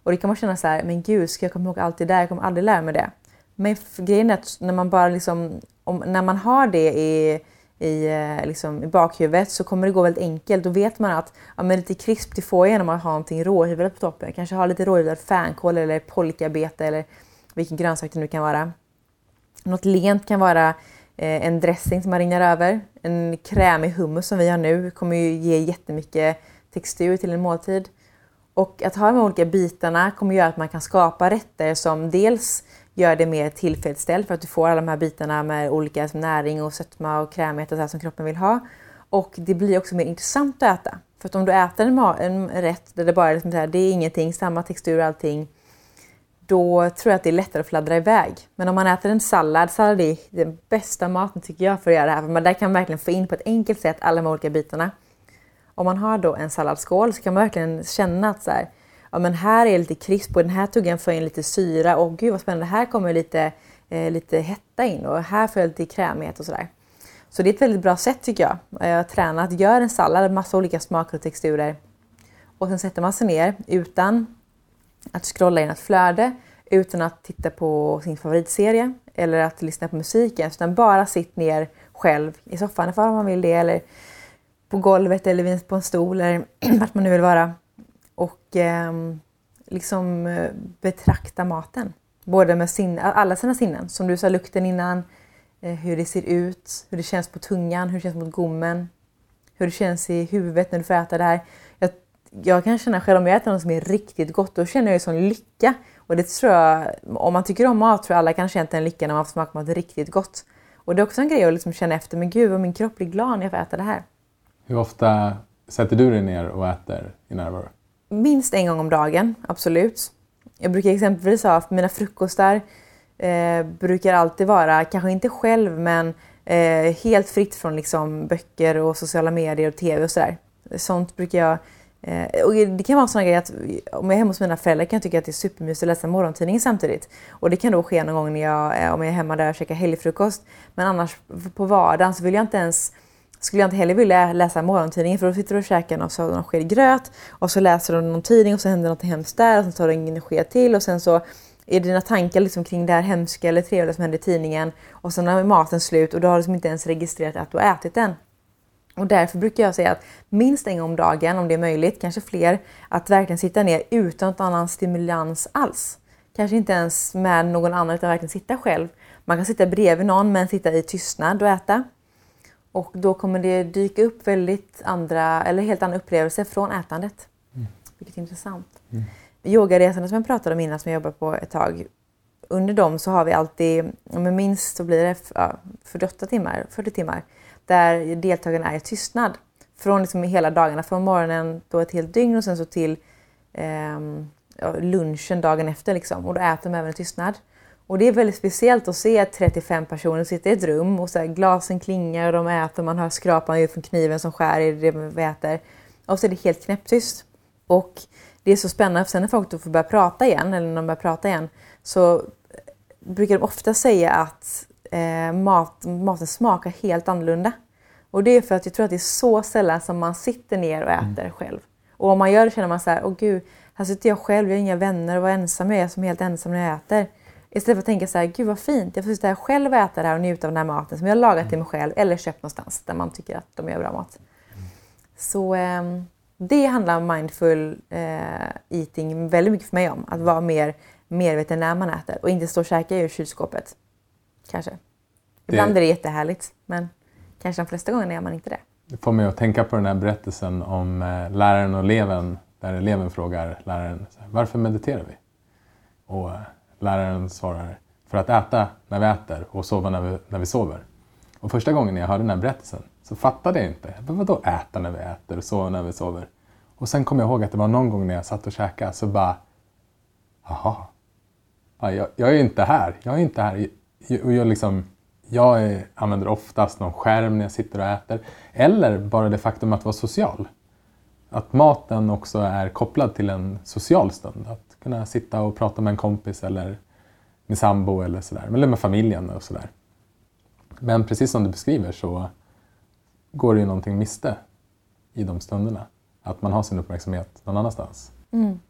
Och det kan man känna så här, men gud, ska jag komma ihåg allt det där? Jag kommer aldrig lära mig det. Men grejen är att när man bara liksom, om, när man har det i i, eh, liksom, i bakhuvudet så kommer det gå väldigt enkelt. Då vet man att ja, men lite krisp det får jag genom att ha någonting råhyvlat på toppen. Kanske ha lite råhyvlad fänkål eller polkabete eller vilken grönsak det nu kan vara. Något lent kan vara eh, en dressing som man ringar över. En krämig hummus som vi har nu kommer ju ge jättemycket textur till en måltid. Och att ha de olika bitarna kommer göra att man kan skapa rätter som dels gör det mer tillfredsställt för att du får alla de här bitarna med olika näring och sötma och krämighet och så som kroppen vill ha. Och det blir också mer intressant att äta. För att om du äter en, en rätt där det bara är, liksom här, det är ingenting, samma textur och allting, då tror jag att det är lättare att fladdra iväg. Men om man äter en sallad, sallad är den bästa maten tycker jag för att göra det här. För man där kan man verkligen få in på ett enkelt sätt alla de olika bitarna. Om man har då en salladsskål så kan man verkligen känna att så här, ja men här är lite krisp och den här tuggan får in lite syra och gud vad spännande, här kommer lite, eh, lite hetta in och här får jag lite krämighet och sådär. Så det är ett väldigt bra sätt tycker jag, att träna. Att göra en sallad, massa olika smaker och texturer. Och sen sätter man sig ner utan att scrolla i ett flöde, utan att titta på sin favoritserie eller att lyssna på musiken. Utan bara sitt ner själv i soffan ifall man vill det eller på golvet eller på en stol eller vart man nu vill vara och ehm, liksom, eh, liksom betrakta maten. Både med sin, alla sina sinnen. Som du sa, lukten innan, eh, hur det ser ut, hur det känns på tungan, hur det känns mot gommen, hur det känns i huvudet när du får äta det här. Jag, jag kan känna själv om jag äter något som är riktigt gott, då känner jag ju sån lycka. Och det tror jag, om man tycker om mat tror jag alla kan känna en lycka när man får smaka mat riktigt gott. Och det är också en grej att liksom känna efter, men gud vad min kropp blir glad när jag får äta det här. Hur ofta sätter du dig ner och äter i närvaro? Minst en gång om dagen, absolut. Jag brukar exempelvis ha, mina frukostar eh, brukar alltid vara, kanske inte själv, men eh, helt fritt från liksom, böcker och sociala medier och TV och sådär. Sånt brukar jag Eh, och det kan vara sådana grejer att om jag är hemma hos mina föräldrar kan jag tycka att det är supermysigt att läsa morgontidningen samtidigt. Och det kan då ske någon gång när jag, eh, om jag är hemma där och käkar helgfrukost. Men annars på vardagen så vill jag inte ens skulle jag inte heller vilja läsa morgontidningen för då sitter du och käkar och så någon sked gröt och så läser du någon tidning och så händer något hemskt där och så tar du en sked till och sen så är dina tankar liksom kring det här hemska eller trevliga som händer i tidningen och sen är maten slut och du har liksom inte ens registrerat att du har ätit den. Och därför brukar jag säga att minst en gång om dagen, om det är möjligt, kanske fler, att verkligen sitta ner utan någon annan stimulans alls. Kanske inte ens med någon annan utan verkligen sitta själv. Man kan sitta bredvid någon men sitta i tystnad och äta. Och då kommer det dyka upp väldigt andra, eller helt andra upplevelser från ätandet. Mm. Vilket är intressant. Mm. Yogaresorna som jag pratade om innan, som jag jobbat på ett tag. Under dem så har vi alltid, men minst så blir det ja, 48 timmar, 40 timmar, där deltagarna är i tystnad. Från liksom hela dagarna, från morgonen då ett helt dygn och sen så till eh, lunchen dagen efter. Liksom. Och då äter de även i tystnad. Och det är väldigt speciellt att se 35 personer sitta i ett rum och så glasen klingar och de äter, man hör skrapan från kniven som skär i det vi äter. Och så är det helt knäpptyst. Och det är så spännande, för sen när folk då får börja prata igen, eller när de börjar prata igen, så brukar de ofta säga att eh, mat, maten smakar helt annorlunda. Och det är för att jag tror att det är så sällan som man sitter ner och äter själv. Och om man gör det känner man så här, åh gud, här sitter jag själv, jag har inga vänner och vad ensam jag är som är helt ensam när jag äter. Istället för att tänka så här, gud vad fint, jag får sitta här själv och äta det här och njuta av den här maten som jag har lagat till mig själv eller köpt någonstans där man tycker att de gör bra mat. Så ehm, det handlar mindful eh, eating väldigt mycket för mig om. Att vara mer medveten när man äter och inte stå och käka ur kylskåpet. Kanske. Ibland är det jättehärligt men kanske de flesta gånger är man inte det. Det får mig att tänka på den här berättelsen om eh, läraren och eleven där eleven frågar läraren varför mediterar vi? Och eh, läraren svarar för att äta när vi äter och sova när vi, när vi sover. Och första gången jag hörde den här berättelsen så fattade jag inte. Jag bara, vadå äta när vi äter och sova när vi sover? Och sen kom jag ihåg att det var någon gång när jag satt och käkade så bara, jaha, ja, jag, jag är inte här. Jag är inte här. Jag, jag, liksom, jag är, använder oftast någon skärm när jag sitter och äter. Eller bara det faktum att vara social. Att maten också är kopplad till en social stund. Att kunna sitta och prata med en kompis eller med sambo eller sådär. Eller med familjen och sådär. Men precis som du beskriver så går det ju någonting miste i de stunderna. Att man har sin uppmärksamhet någon annanstans. Mm.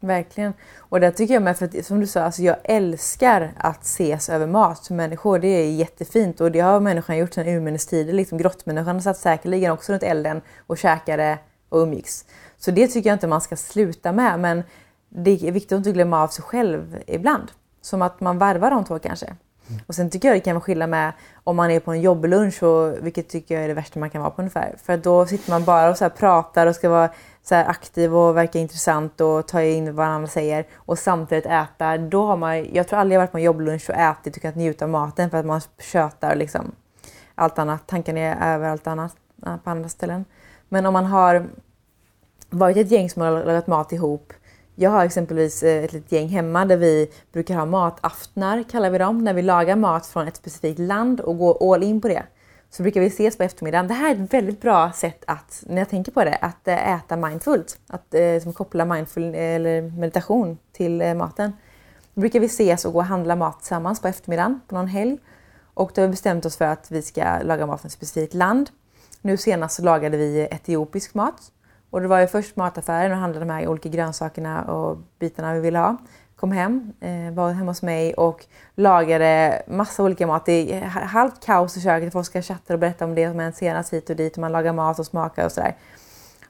Verkligen. Och det tycker jag med, för att, som du sa, alltså jag älskar att ses över mat som människor. Det är jättefint och det har människan gjort sedan urminnes tider. Liksom grottmänniskan satt säkerligen också runt elden och käkade och umgicks. Så det tycker jag inte man ska sluta med. Men det är viktigt att inte glömma av sig själv ibland. Som att man varvar de två kanske. Och sen tycker jag det kan vara skillnad med om man är på en jobblunch, och, vilket tycker jag är det värsta man kan vara på ungefär. För då sitter man bara och så pratar och ska vara så aktiv och verka intressant och ta in vad varandra säger och samtidigt äta. Då har man, jag tror aldrig jag varit på en jobblunch och ätit och kunnat njuta av maten för att man tjötar liksom allt annat. Tanken är över allt annat äh, på andra ställen. Men om man har varit ett gäng som har lagat mat ihop jag har exempelvis eh, ett litet gäng hemma där vi brukar ha mataftnar, kallar vi dem, när vi lagar mat från ett specifikt land och går all in på det. Så brukar vi ses på eftermiddagen. Det här är ett väldigt bra sätt att, när jag tänker på det, att eh, äta mindfullt. Att eh, som koppla mindful eller meditation till maten. Då brukar vi ses och gå och handla mat tillsammans på eftermiddagen på någon helg. Och då har vi bestämt oss för att vi ska laga mat från ett specifikt land. Nu senast så lagade vi etiopisk mat. Och det var ju först mataffären och handlade de här olika grönsakerna och bitarna vi ville ha. Kom hem, eh, var hemma hos mig och lagade massa olika mat. Det är halvt kaos i köket. Folk ska chatta och berätta om det som hänt senast hit och dit. Och man lagar mat och smakar och sådär.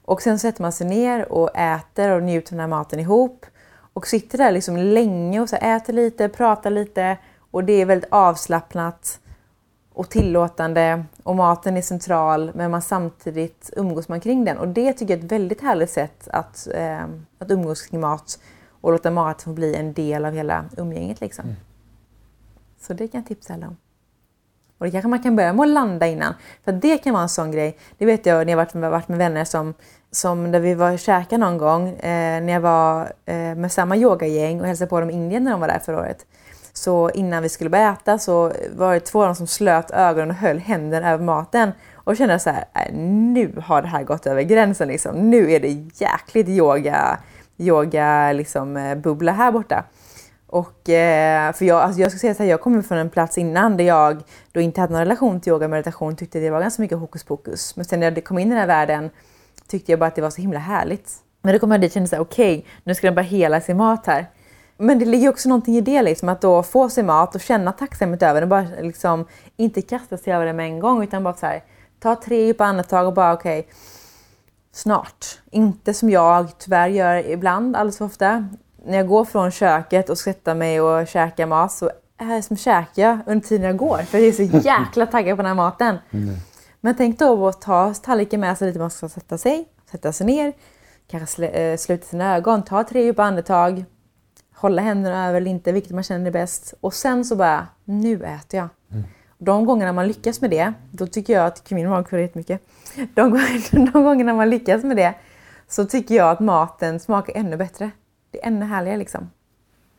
Och sen sätter man sig ner och äter och njuter av den här maten ihop. Och sitter där liksom länge och så äter lite, pratar lite. Och det är väldigt avslappnat och tillåtande och maten är central men man samtidigt umgås man kring den. Och det tycker jag är ett väldigt härligt sätt att, eh, att umgås kring mat och låta maten bli en del av hela umgänget. Liksom. Mm. Så det kan jag tipsa alla om. Och det kanske man kan börja med att landa innan. För det kan vara en sån grej. Det vet jag när jag varit med, varit med vänner som, som där vi var och käkade någon gång eh, när jag var eh, med samma yogagäng och hälsade på dem i Indien när de var där förra året. Så innan vi skulle börja äta så var det två av dem som slöt ögonen och höll händerna över maten. Och kände så här, äh, nu har det här gått över gränsen liksom. Nu är det jäkligt yoga, yoga liksom, eh, bubbla här borta. Och, eh, för jag, alltså jag ska säga så här, jag kommer från en plats innan där jag då inte hade någon relation till yoga och meditation tyckte det var ganska mycket hokus pokus. Men sen när jag kom in i den här världen tyckte jag bara att det var så himla härligt. Men då kom jag dit och kände såhär, okej, okay, nu ska den bara hela sin mat här. Men det ligger också någonting i det, liksom, att då få sig mat och känna tacksamhet över det. Bara liksom, inte kasta sig över det med en gång utan bara så här, ta tre djupa andetag och bara okej, okay, snart. Inte som jag tyvärr gör ibland, alldeles för ofta. När jag går från köket och sätter mig och käkar mat så är det som käkar jag under tiden jag går. För jag är så jäkla taggad på den här maten. Mm. Men tänk då att ta tallriken med sig dit man ska sätta sig, sätta sig ner, kanske eh, sluta sina ögon, ta tre djupa andetag hålla händerna över eller inte, vilket man känner är bäst. Och sen så bara, nu äter jag. Mm. De gångerna man lyckas med det, då tycker jag att min mag kurrar jättemycket. De, de gångerna man lyckas med det så tycker jag att maten smakar ännu bättre. Det är ännu härligare liksom.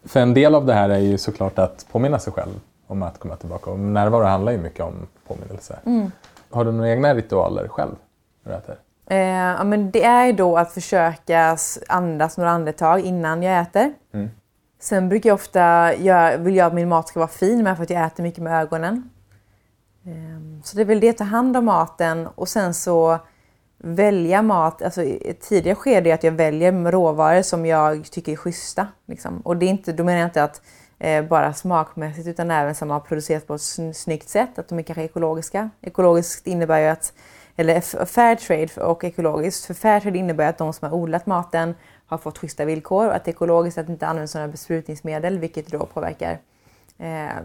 För en del av det här är ju såklart att påminna sig själv om att komma tillbaka. Och närvaro handlar ju mycket om påminnelse. Mm. Har du några egna ritualer själv när du äter? Eh, ja, men det är ju då att försöka andas några andetag innan jag äter. Mm. Sen brukar jag ofta, göra, vill jag att min mat ska vara fin med för att jag äter mycket med ögonen. Ehm, så det är väl det, ta hand om maten och sen så välja mat. Alltså i ett tidigare skede är att jag väljer råvaror som jag tycker är schyssta. Liksom. Och det är inte, då menar jag inte att eh, bara smakmässigt utan även som har producerats på ett snyggt sätt, att de är kanske ekologiska. Ekologiskt innebär ju att, eller fair trade och ekologiskt, för fair trade innebär att de som har odlat maten har fått schyssta villkor och att det är ekologiskt att inte använda sådana besprutningsmedel vilket då påverkar eh,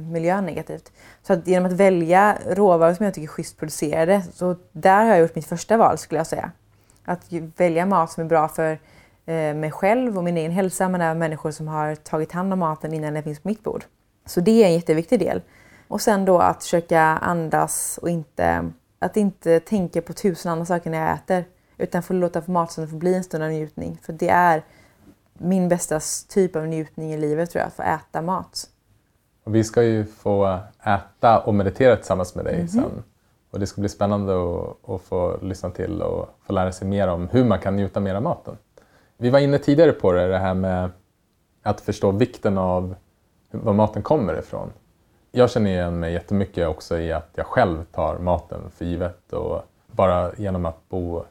miljön negativt. Så att genom att välja råvaror som jag tycker är schysst producerade, så där har jag gjort mitt första val skulle jag säga. Att välja mat som är bra för eh, mig själv och min egen hälsa men även människor som har tagit hand om maten innan den finns på mitt bord. Så det är en jätteviktig del. Och sen då att försöka andas och inte, att inte tänka på tusen andra saker när jag äter. Utan få låta matstunden få bli en stund av njutning. För det är min bästa typ av njutning i livet tror jag, att få äta mat. Och vi ska ju få äta och meditera tillsammans med dig mm -hmm. sen. Och det ska bli spännande att, att, få lyssna till och få lära sig mer om hur man kan njuta mer av maten. Vi var inne tidigare på det, det här med att förstå vikten av var maten kommer ifrån. Jag känner igen mig jättemycket också i att jag själv tar maten för givet och bara genom att bo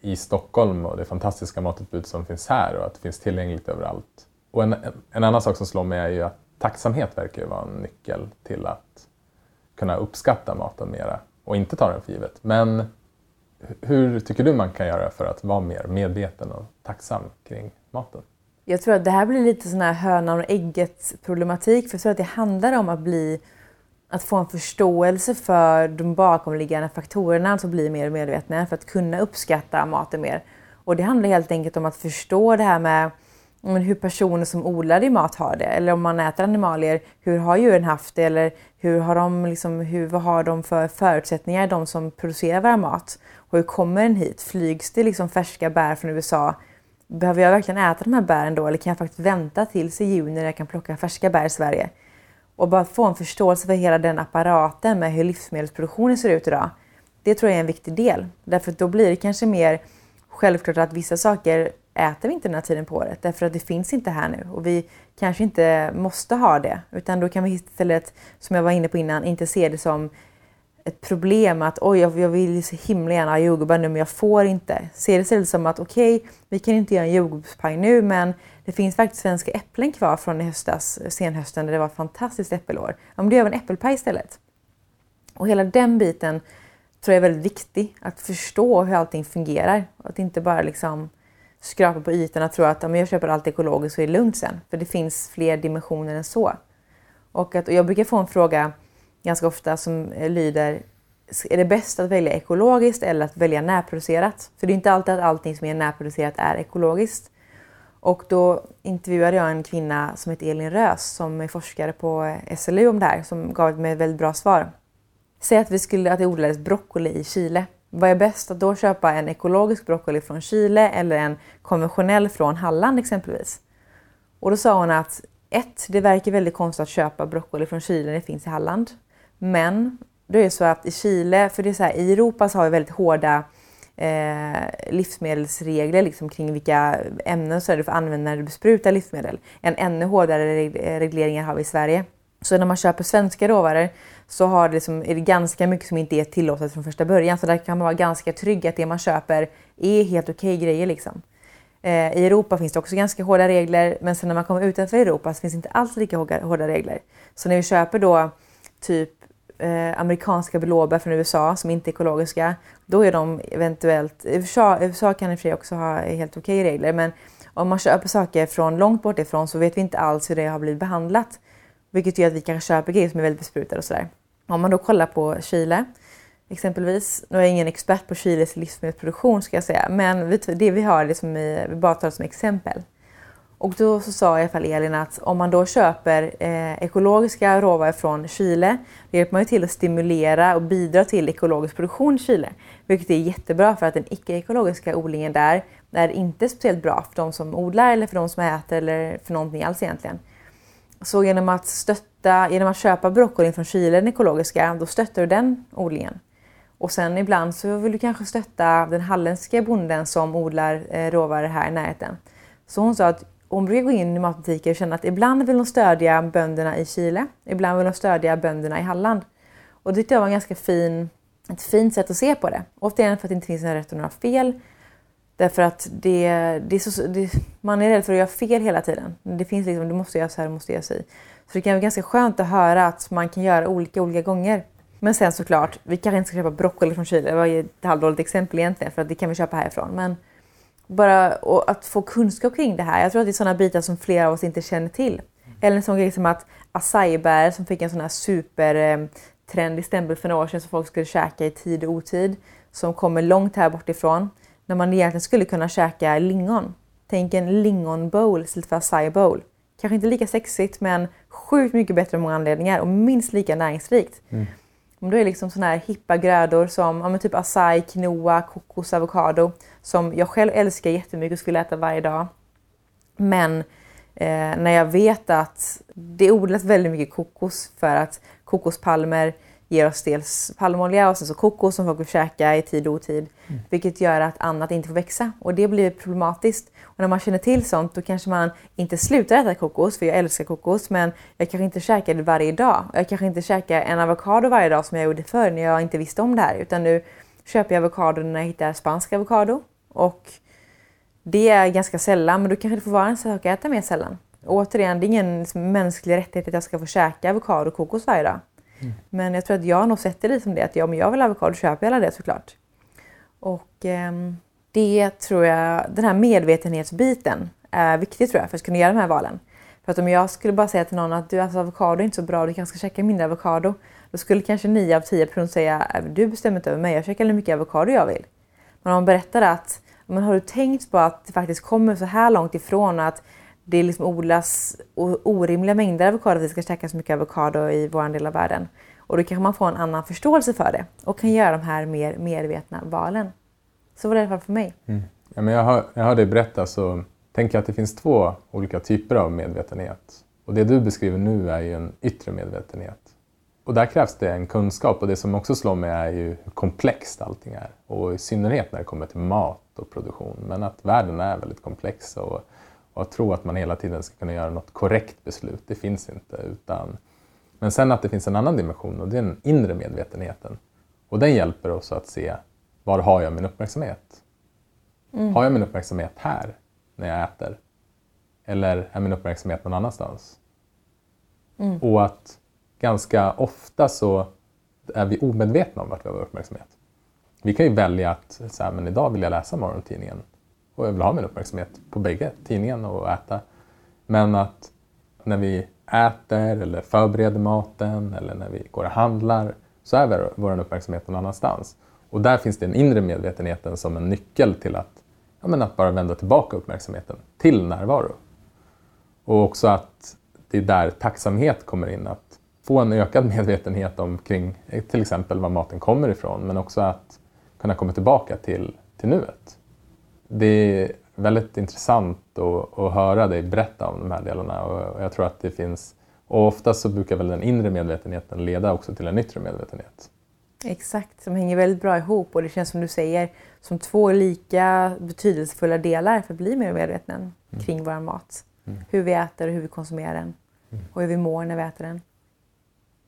i Stockholm och det fantastiska matutbud som finns här och att det finns tillgängligt överallt. Och en, en annan sak som slår mig är ju att tacksamhet verkar ju vara en nyckel till att kunna uppskatta maten mera och inte ta den för givet. Men hur tycker du man kan göra för att vara mer medveten och tacksam kring maten? Jag tror att det här blir lite sån här hönan och ägget problematik för jag tror att det handlar om att bli att få en förståelse för de bakomliggande faktorerna, alltså bli mer medvetna för att kunna uppskatta maten mer. Och det handlar helt enkelt om att förstå det här med mm, hur personer som odlar i mat har det. Eller om man äter animalier, hur har djuren haft det? Eller hur har de, liksom, hur, vad har de för förutsättningar, de som producerar vår mat? Och hur kommer den hit? Flygs det liksom färska bär från USA? Behöver jag verkligen äta de här bären då? Eller kan jag faktiskt vänta tills i juni när jag kan plocka färska bär i Sverige? Och bara få en förståelse för hela den apparaten med hur livsmedelsproduktionen ser ut idag. Det tror jag är en viktig del. Därför att då blir det kanske mer självklart att vissa saker äter vi inte den här tiden på året därför att det finns inte här nu och vi kanske inte måste ha det utan då kan vi istället, som jag var inne på innan, inte se det som ett problem att oj, jag vill så himla gärna ha jordgubbar nu men jag får inte. Se det istället som att okej, okay, vi kan inte göra en jordgubbspaj nu men det finns faktiskt svenska äpplen kvar från i höstas, senhösten, där det var ett fantastiskt äppelår. Ja, men då gör vi en äppelpaj istället. Och hela den biten tror jag är väldigt viktig, att förstå hur allting fungerar. Att inte bara liksom skrapa på ytan och tro att ja, men jag köper allt ekologiskt så är det lugnt sen. För det finns fler dimensioner än så. Och, att, och jag brukar få en fråga ganska ofta som lyder är det bäst att välja ekologiskt eller att välja närproducerat? För det är inte alltid att allting som är närproducerat är ekologiskt. Och då intervjuade jag en kvinna som heter Elin Rös som är forskare på SLU om det här som gav mig ett väldigt bra svar. Säg att, vi skulle, att det odlades broccoli i Chile. Vad är bäst att då köpa en ekologisk broccoli från Chile eller en konventionell från Halland exempelvis? Och då sa hon att ett, det verkar väldigt konstigt att köpa broccoli från Chile när det finns i Halland. Men då är det så att i Chile, för det är så här, i Europa så har vi väldigt hårda eh, livsmedelsregler liksom, kring vilka ämnen så du får använda när du besprutar livsmedel. En ännu hårdare eh, regleringar har vi i Sverige. Så när man köper svenska råvaror så har det liksom, är det ganska mycket som inte är tillåtet från första början. Så där kan man vara ganska trygg att det man köper är helt okej okay grejer. Liksom. Eh, I Europa finns det också ganska hårda regler men sen när man kommer utanför Europa så finns det inte alls lika hårda regler. Så när vi köper då typ eh, amerikanska blåbär från USA som inte är ekologiska, då är de eventuellt... USA, USA kan i och för sig också ha helt okej okay regler, men om man köper saker från långt bort ifrån så vet vi inte alls hur det har blivit behandlat. Vilket gör att vi kanske köper grejer som är väldigt besprutade och sådär. Om man då kollar på Chile exempelvis, nu är jag ingen expert på Chiles livsmedelsproduktion ska jag säga, men det vi har, liksom det som vi bara tar som exempel. Och då så sa i alla fall Elin att om man då köper eh, ekologiska råvaror från Chile, då hjälper man ju till att stimulera och bidra till ekologisk produktion i Chile. Vilket är jättebra för att den icke-ekologiska odlingen där är inte speciellt bra för de som odlar eller för de som äter eller för någonting alls egentligen. Så genom att stötta, genom att köpa broccoli från Chile, den ekologiska, då stöttar du den odlingen. Och sen ibland så vill du kanske stötta den halländska bonden som odlar eh, råvaror här i närheten. Så hon sa att hon brukar gå in i matbutiker och känna att ibland vill hon stödja bönderna i Chile, ibland vill hon stödja bönderna i Halland. Och det tyckte jag var en ganska fin, ett fint sätt att se på det. Återigen för att det inte finns några rätt och några fel. Därför att det, det är så, det, man är rädd för att göra fel hela tiden. Det finns liksom, du måste göra så här, du måste göra så. Så det kan vara ganska skönt att höra att man kan göra olika olika gånger. Men sen såklart, vi kanske inte ska köpa broccoli från Chile. Det var ett halvdåligt exempel egentligen för att det kan vi köpa härifrån. Men bara att få kunskap kring det här. Jag tror att det är sådana bitar som flera av oss inte känner till. Eller en sån grej som att acai som fick en sån här supertrendig stämpel för några år sedan som folk skulle käka i tid och otid. Som kommer långt här bortifrån. När man egentligen skulle kunna käka lingon. Tänk en lingonbowl istället för acai bowl. Kanske inte lika sexigt men sjukt mycket bättre av många anledningar och minst lika näringsrikt. Mm. Om då är liksom sådana här hippa grödor som ja, typ acai, quinoa, kokos, avokado som jag själv älskar jättemycket och skulle äta varje dag. Men eh, när jag vet att det odlas väldigt mycket kokos för att kokospalmer ger oss dels palmolja och sen så kokos som folk vill käka i tid och otid. Mm. Vilket gör att annat inte får växa och det blir problematiskt. Och när man känner till sånt då kanske man inte slutar äta kokos, för jag älskar kokos, men jag kanske inte käkar det varje dag. Jag kanske inte käkar en avokado varje dag som jag gjorde förr när jag inte visste om det här. Utan nu köper jag avokado när jag hittar spansk avokado. Och det är ganska sällan, men då kanske det får vara en sak att äta mer sällan. Och återigen, det är ingen mänsklig rättighet att jag ska få käka avokado och kokos varje dag. Mm. Men jag tror att jag har nog sett det lite som det, att ja, men jag vill ha avokado köper jag det såklart. Och eh, det tror jag, den här medvetenhetsbiten är viktig tror jag för att kunna göra de här valen. För att om jag skulle bara säga till någon att du, alltså, avokado är inte så bra, du kanske ska käka mindre avokado. Då skulle kanske 9 av 10 personer säga äh, du bestämmer inte över mig, jag käkar hur mycket avokado jag vill. Men om man berättar att men har du tänkt på att det faktiskt kommer så här långt ifrån att det liksom odlas orimliga mängder avokado, att vi ska käka så mycket avokado i vår del av världen. Och då kanske man får en annan förståelse för det och kan göra de här mer medvetna valen. Så var det i alla fall för mig. Mm. Ja, men jag, hör, jag hör dig berätta så tänker jag att det finns två olika typer av medvetenhet. Och det du beskriver nu är ju en yttre medvetenhet. Och där krävs det en kunskap och det som också slår mig är ju hur komplext allting är. Och i synnerhet när det kommer till mat och produktion. Men att världen är väldigt komplex och, och att tro att man hela tiden ska kunna göra något korrekt beslut, det finns inte. Utan, men sen att det finns en annan dimension och det är den inre medvetenheten. Och den hjälper oss att se var har jag min uppmärksamhet? Mm. Har jag min uppmärksamhet här när jag äter? Eller är min uppmärksamhet någon annanstans? Mm. Och att ganska ofta så är vi omedvetna om vart vi har vår uppmärksamhet. Vi kan ju välja att så här, men idag vill jag läsa morgontidningen och jag vill ha min uppmärksamhet på bägge, tidningen och äta. Men att när vi äter eller förbereder maten eller när vi går och handlar så är vår uppmärksamhet någon annanstans. Och där finns den inre medvetenheten som en nyckel till att, ja, men att bara vända tillbaka uppmärksamheten till närvaro. Och också att det är där tacksamhet kommer in. Att få en ökad medvetenhet omkring till exempel var maten kommer ifrån men också att kunna komma tillbaka till, till nuet. Det är väldigt intressant att, att höra dig berätta om de här delarna och jag tror att det finns och ofta så brukar väl den inre medvetenheten leda också till en yttre medvetenhet. Exakt, de hänger väldigt bra ihop och det känns som du säger som två lika betydelsefulla delar för att bli mer medvetna mm. kring vår mat. Mm. Hur vi äter och hur vi konsumerar den mm. och hur vi mår när vi äter den.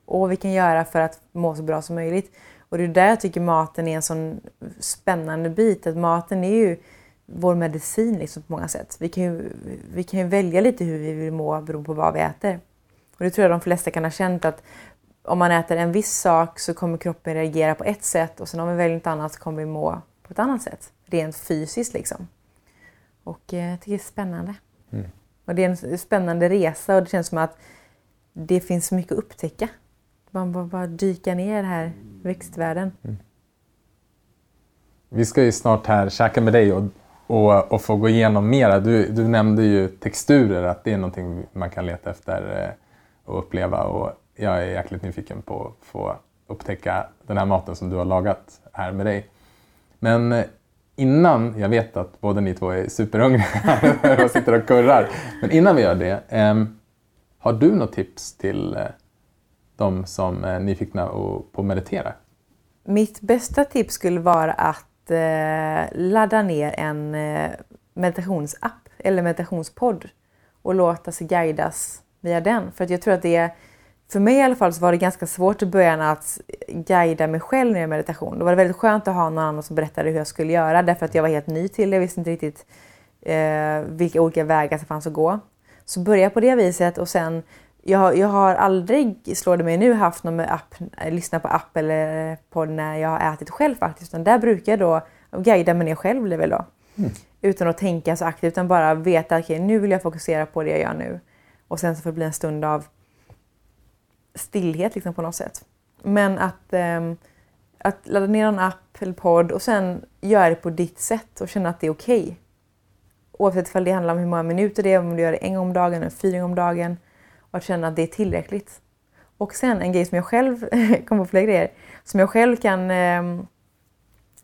Och vad vi kan göra för att må så bra som möjligt. Och det är där jag tycker maten är en sån spännande bit. Att maten är ju vår medicin liksom på många sätt. Vi kan, ju, vi kan ju välja lite hur vi vill må beroende på vad vi äter. Och det tror jag de flesta kan ha känt att om man äter en viss sak så kommer kroppen reagera på ett sätt och sen om vi väljer något annat så kommer vi må på ett annat sätt. Rent fysiskt liksom. Och eh, jag tycker det är spännande. Mm. Och det är en spännande resa och det känns som att det finns mycket att upptäcka. Man bara, bara dyka ner i här växtvärlden. Mm. Vi ska ju snart här käka med dig och, och, och få gå igenom mera. Du, du nämnde ju texturer, att det är någonting man kan leta efter eh, och uppleva. Och jag är jäkligt nyfiken på att få upptäcka den här maten som du har lagat här med dig. Men eh, innan, jag vet att båda ni två är superhungriga och sitter och kurrar, men innan vi gör det, ehm, har du något tips till eh, de som är nyfikna på att meditera? Mitt bästa tips skulle vara att eh, ladda ner en eh, meditationsapp eller meditationspodd och låta sig guidas via den. För att jag tror att det för mig i alla fall så var det ganska svårt i början att guida mig själv när jag meditation. Då var det väldigt skönt att ha någon annan som berättade hur jag skulle göra därför att jag var helt ny till det. Jag visste inte riktigt eh, vilka olika vägar som fanns att gå. Så börja på det viset och sen jag, jag har aldrig, slår det mig nu, haft någon med app, lyssna på app eller podd när jag har ätit själv faktiskt. Utan där brukar jag då guida mig ner själv blir väl då. Mm. Utan att tänka så aktivt utan bara veta att okay, nu vill jag fokusera på det jag gör nu. Och sen så får det bli en stund av stillhet liksom på något sätt. Men att, um, att ladda ner en app eller podd och sen göra det på ditt sätt och känna att det är okej. Okay. Oavsett om det handlar om hur många minuter det är, om du gör det en gång om dagen eller fyra gånger om dagen. Att känna att det är tillräckligt. Och sen en grej som jag själv, kommer på fler grejer, som jag själv kan eh,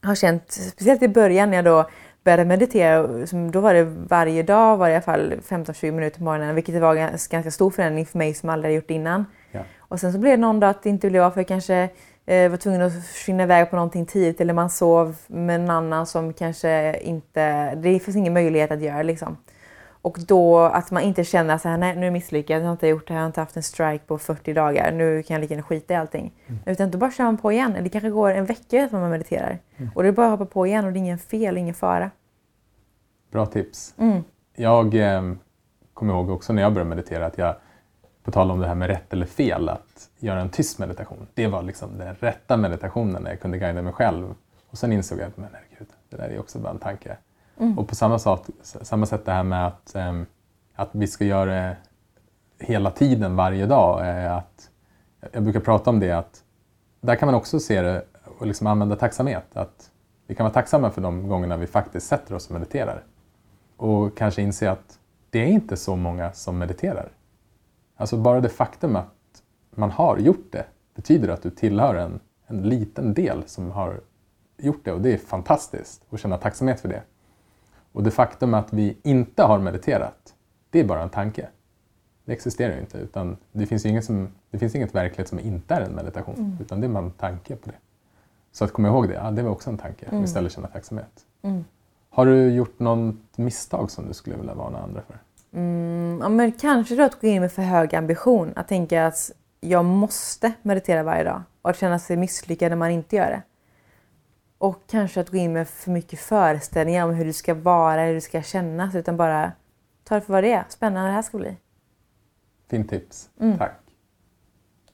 ha känt, speciellt i början när jag då började meditera, då var det varje dag var det i alla fall 15-20 minuter på morgonen, vilket var en ganska stor förändring för mig som aldrig gjort det innan. Ja. Och sen så blev det någon dag att det inte blev av för jag kanske eh, var tvungen att försvinna iväg på någonting tidigt eller man sov med en annan som kanske inte, det finns ingen möjlighet att göra liksom. Och då att man inte känner att nej nu är jag misslyckad, jag har inte gjort det här, jag har inte haft en strike på 40 dagar, nu kan jag lika gärna skita i allting. Mm. Utan då bara kör man på igen. Det kanske går en vecka som man mediterar. Mm. Och det är bara att hoppa på igen och det är ingen fel, ingen fara. Bra tips. Mm. Jag eh, kommer ihåg också när jag började meditera att jag, på tal om det här med rätt eller fel, att göra en tyst meditation. Det var liksom den rätta meditationen när jag kunde guida mig själv. Och sen insåg jag att men herregud, det där är också bara en tanke. Mm. Och på samma, sak, samma sätt det här med att, ehm, att vi ska göra det hela tiden, varje dag. Eh, att, jag brukar prata om det att där kan man också se det och liksom använda tacksamhet. Att vi kan vara tacksamma för de gångerna vi faktiskt sätter oss och mediterar. Och kanske inse att det är inte så många som mediterar. Alltså bara det faktum att man har gjort det betyder att du tillhör en, en liten del som har gjort det och det är fantastiskt att känna tacksamhet för det. Och det faktum att vi inte har mediterat, det är bara en tanke. Det existerar ju inte. Utan det, finns inget som, det finns inget verklighet som inte är en meditation. Mm. Utan det är bara en tanke på det. Så att komma ihåg det, ja, det var också en tanke. Mm. Istället känna tacksamhet. Mm. Har du gjort något misstag som du skulle vilja varna andra för? Mm, ja, men kanske då att gå in med för hög ambition. Att tänka att jag måste meditera varje dag. Och att känna sig misslyckad när man inte gör det. Och kanske att gå in med för mycket föreställningar om hur du ska vara, hur du ska kännas. Utan bara ta det för vad det är. Spännande det här ska bli. Fint tips. Mm. Tack.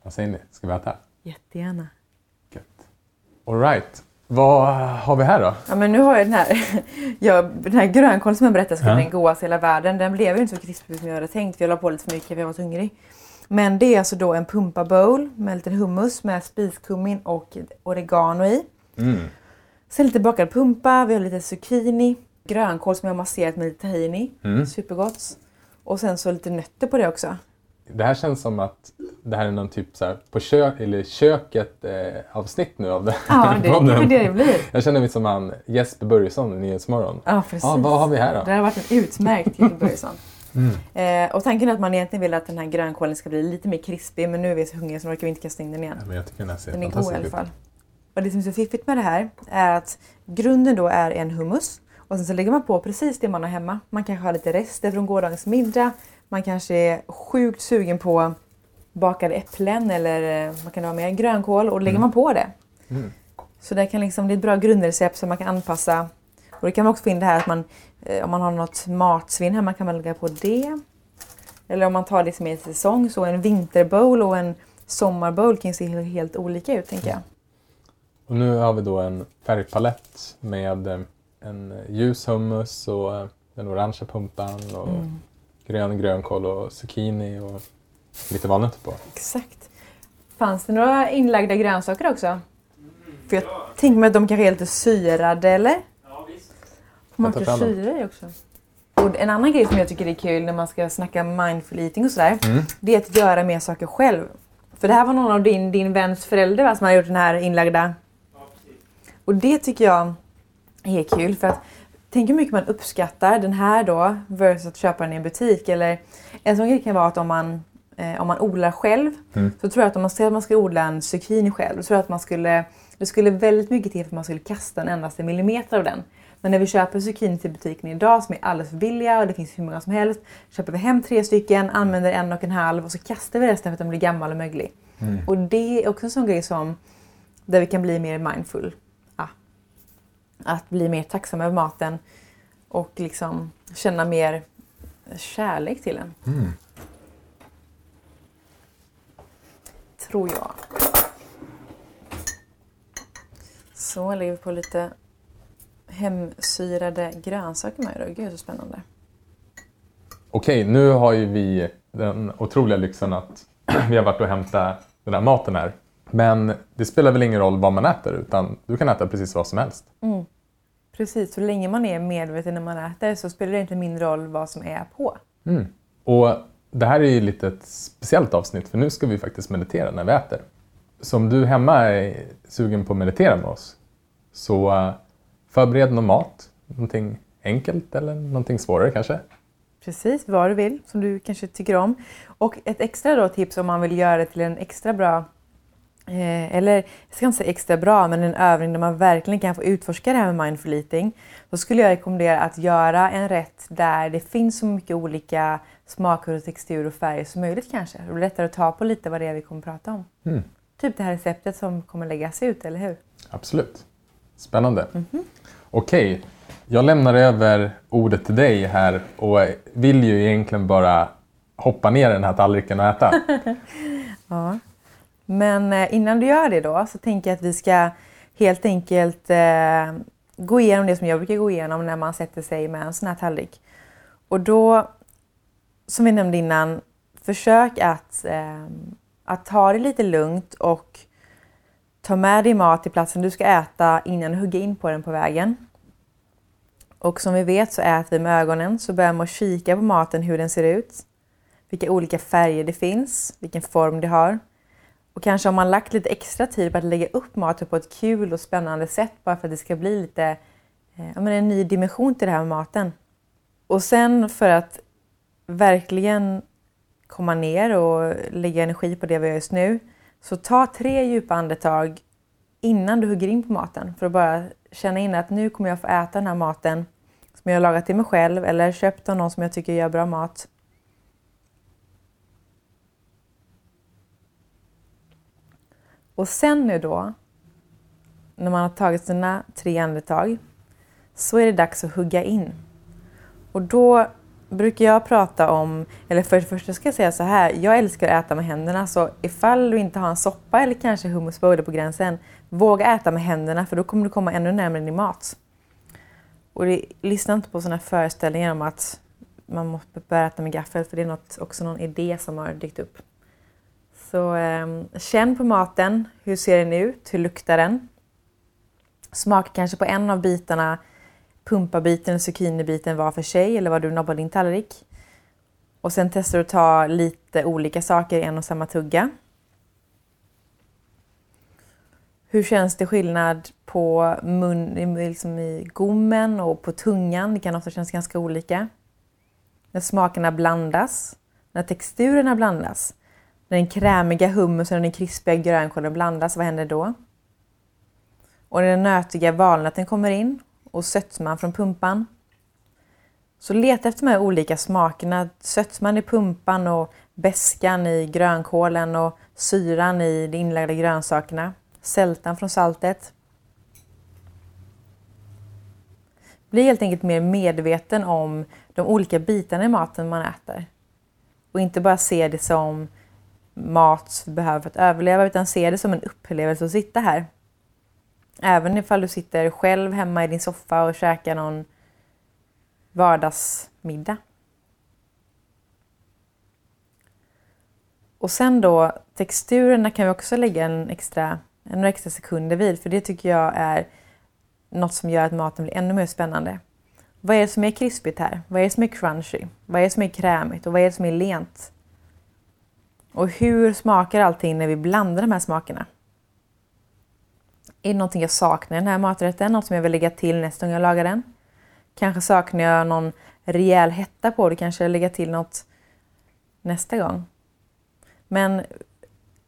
Vad säger ni? Ska vi äta? Jättegärna. Gött. All right. Vad har vi här då? Ja, men nu har jag den här, ja, den här grönkålen som jag berättade skulle ja. den godaste i hela världen. Den blev ju inte så krispig som jag hade tänkt för jag la på lite för mycket för jag var så hungrig. Men det är alltså då en pumpa bowl med lite hummus med spiskummin och oregano i. Mm. Sen lite bakad pumpa, vi har lite zucchini, grönkål som jag har masserat med lite tahini. Mm. Supergott. Och sen så lite nötter på det också. Det här känns som att det här är någon typ så här, på kök, eller köket eh, avsnitt nu av det Ja, det är det det blir. Jag känner mig som han Jesper Börjesson i Nyhetsmorgon. Ja, precis. Ah, vad har vi här då? Det har varit en utmärkt Jesper Börjesson. Mm. Eh, och tanken är att man egentligen vill att den här grönkålen ska bli lite mer krispig men nu är vi så hungriga så nu orkar vi inte kasta in den igen. Ja, men jag tycker den, här ser den är god i alla fall. Och det som är så fiffigt med det här är att grunden då är en hummus och sen så lägger man på precis det man har hemma. Man kanske har lite rester från gårdagens middag. Man kanske är sjukt sugen på bakade äpplen eller eh, man kan ha med grönkål och lägger mm. man på det. Mm. Så det kan liksom bli ett bra grundrecept som man kan anpassa. Och det kan man också få in det här att man, eh, om man har något matsvinn hemma kan man lägga på det. Eller om man tar det som är säsong, så en vinterbowl och en sommarbowl kan se helt olika ut tänker jag. Och nu har vi då en färgpalett med eh, en ljus hummus och eh, den orangea pumpan och mm. grön grönkål och zucchini och lite valnötter på. Exakt. Fanns det några inlagda grönsaker också? För jag ja. tänker mig att de kanske är lite syrade eller? Ja visst. Man har syre i också. Och en annan grej som jag tycker är kul när man ska snacka mindful eating och sådär. Mm. Det är att göra mer saker själv. För det här var någon av din, din väns föräldrar va, som har gjort den här inlagda och det tycker jag är kul för att tänk hur mycket man uppskattar den här då versus att köpa den i en butik. Eller en sån grej kan vara att om man eh, om man odlar själv, så tror jag att om man säger att man ska odla en zucchini själv, då tror jag att man skulle, det skulle väldigt mycket till för att man skulle kasta en endast en millimeter av den. Men när vi köper zucchini till butiken idag som är alldeles för billiga och det finns hur många som helst, köper vi hem tre stycken, använder en och en halv och så kastar vi resten för att den blir gammal och möglig. Och det är också en sån grej som, där vi kan bli mer mindful. Att bli mer tacksamma över maten och liksom känna mer kärlek till den. Tror jag. Så lägger vi på lite hemsyrade grönsaker med idag. Gud så spännande. Okej, nu har ju vi den otroliga lyxen att vi har varit och hämtat den här maten här. Men det spelar väl ingen roll vad man äter utan du kan äta precis vad som helst. Precis, så länge man är medveten när man äter så spelar det inte mindre roll vad som är på. Och det här är ju lite ett speciellt avsnitt för nu ska vi faktiskt meditera när vi äter. Så om du hemma är sugen på att meditera med oss så eh, förbered någon mat. Någonting enkelt eller någonting svårare kanske. Precis, vad du vill som du kanske tycker om. Och ett extra då tips om man vill göra det till en extra bra, eh, eller jag ska inte säga extra bra, men en övning där man verkligen kan få utforska det här med mindful eating. Då skulle jag rekommendera att göra en rätt där det finns så mycket olika smaker och texturer och färger som möjligt kanske. Det blir lättare att ta på lite vad det är vi kommer prata om. Typ det här receptet som kommer läggas ut, eller hur? Absolut. Spännande. Okej, jag lämnar över ordet till dig här och vill ju egentligen bara hoppa ner i den här tallriken och äta. Ja. Men eh, innan du gör det då så tänker jag att vi ska helt enkelt eh, gå igenom det som jag brukar gå igenom när man sätter sig med en sån här tallrik. Och då, som vi nämnde innan, försök att, eh, att ta det lite lugnt och ta med dig mat till platsen du ska äta innan du hugger in på den på vägen. Och som vi vet så äter vi med ögonen, så börjar man att kika på maten, hur den ser ut. Vilka olika färger det finns, vilken form det har. Och kanske har man lagt lite extra tid på att lägga upp maten på ett kul och spännande sätt bara för att det ska bli lite, eh, ja, men en ny dimension till det här med maten. Och sen för att verkligen komma ner och lägga energi på det vi gör just nu, så ta tre djupa andetag innan du hugger in på maten för att bara känna in att nu kommer jag få äta den här maten som jag har lagat till mig själv eller köpt av någon som jag tycker gör bra mat. Och sen nu då, när man har tagit sina tre andetag, så är det dags att hugga in. Och då brukar jag prata om, eller för det första ska jag säga så här, jag älskar att äta med händerna så ifall du inte har en soppa eller kanske hummus på gränsen, våga äta med händerna för då kommer du komma ännu närmare din mat. Och det, lyssna inte på sådana föreställningar om att man måste börja äta med gaffel för det är något, också någon idé som har dykt upp. Så eh, känn på maten, hur ser den ut, hur luktar den? Smaka kanske på en av bitarna pumpabiten och zucchinibiten var för sig eller vad du nobbar din tallrik. Och sen testar du att ta lite olika saker i en och samma tugga. Hur känns det skillnad på mun, liksom i gommen och på tungan? Det kan ofta kännas ganska olika. När smakerna blandas, när texturerna blandas, när den krämiga hummusen och den krispiga grönkålen blandas, vad händer då? Och när den nötiga valnöten kommer in och sötman från pumpan. Så leta efter de här olika smakerna. Sötman i pumpan och beskan i grönkålen och syran i de inlagda grönsakerna. Sältan från saltet. Bli helt enkelt mer medveten om de olika bitarna i maten man äter. Och inte bara se det som mat vi behöver för att överleva utan se det som en upplevelse att sitta här. Även ifall du sitter själv hemma i din soffa och käkar någon vardagsmiddag. Och sen då texturerna kan vi också lägga en extra, några extra sekunder vid för det tycker jag är något som gör att maten blir ännu mer spännande. Vad är det som är krispigt här? Vad är det som är crunchy? Vad är det som är krämigt? Och vad är det som är lent? Och hur smakar allting när vi blandar de här smakerna? Är det någonting jag saknar i den här maträtten? Något som jag vill lägga till nästa gång jag lagar den? Kanske saknar jag någon rejäl hetta på det. Kanske jag lägga till något nästa gång. Men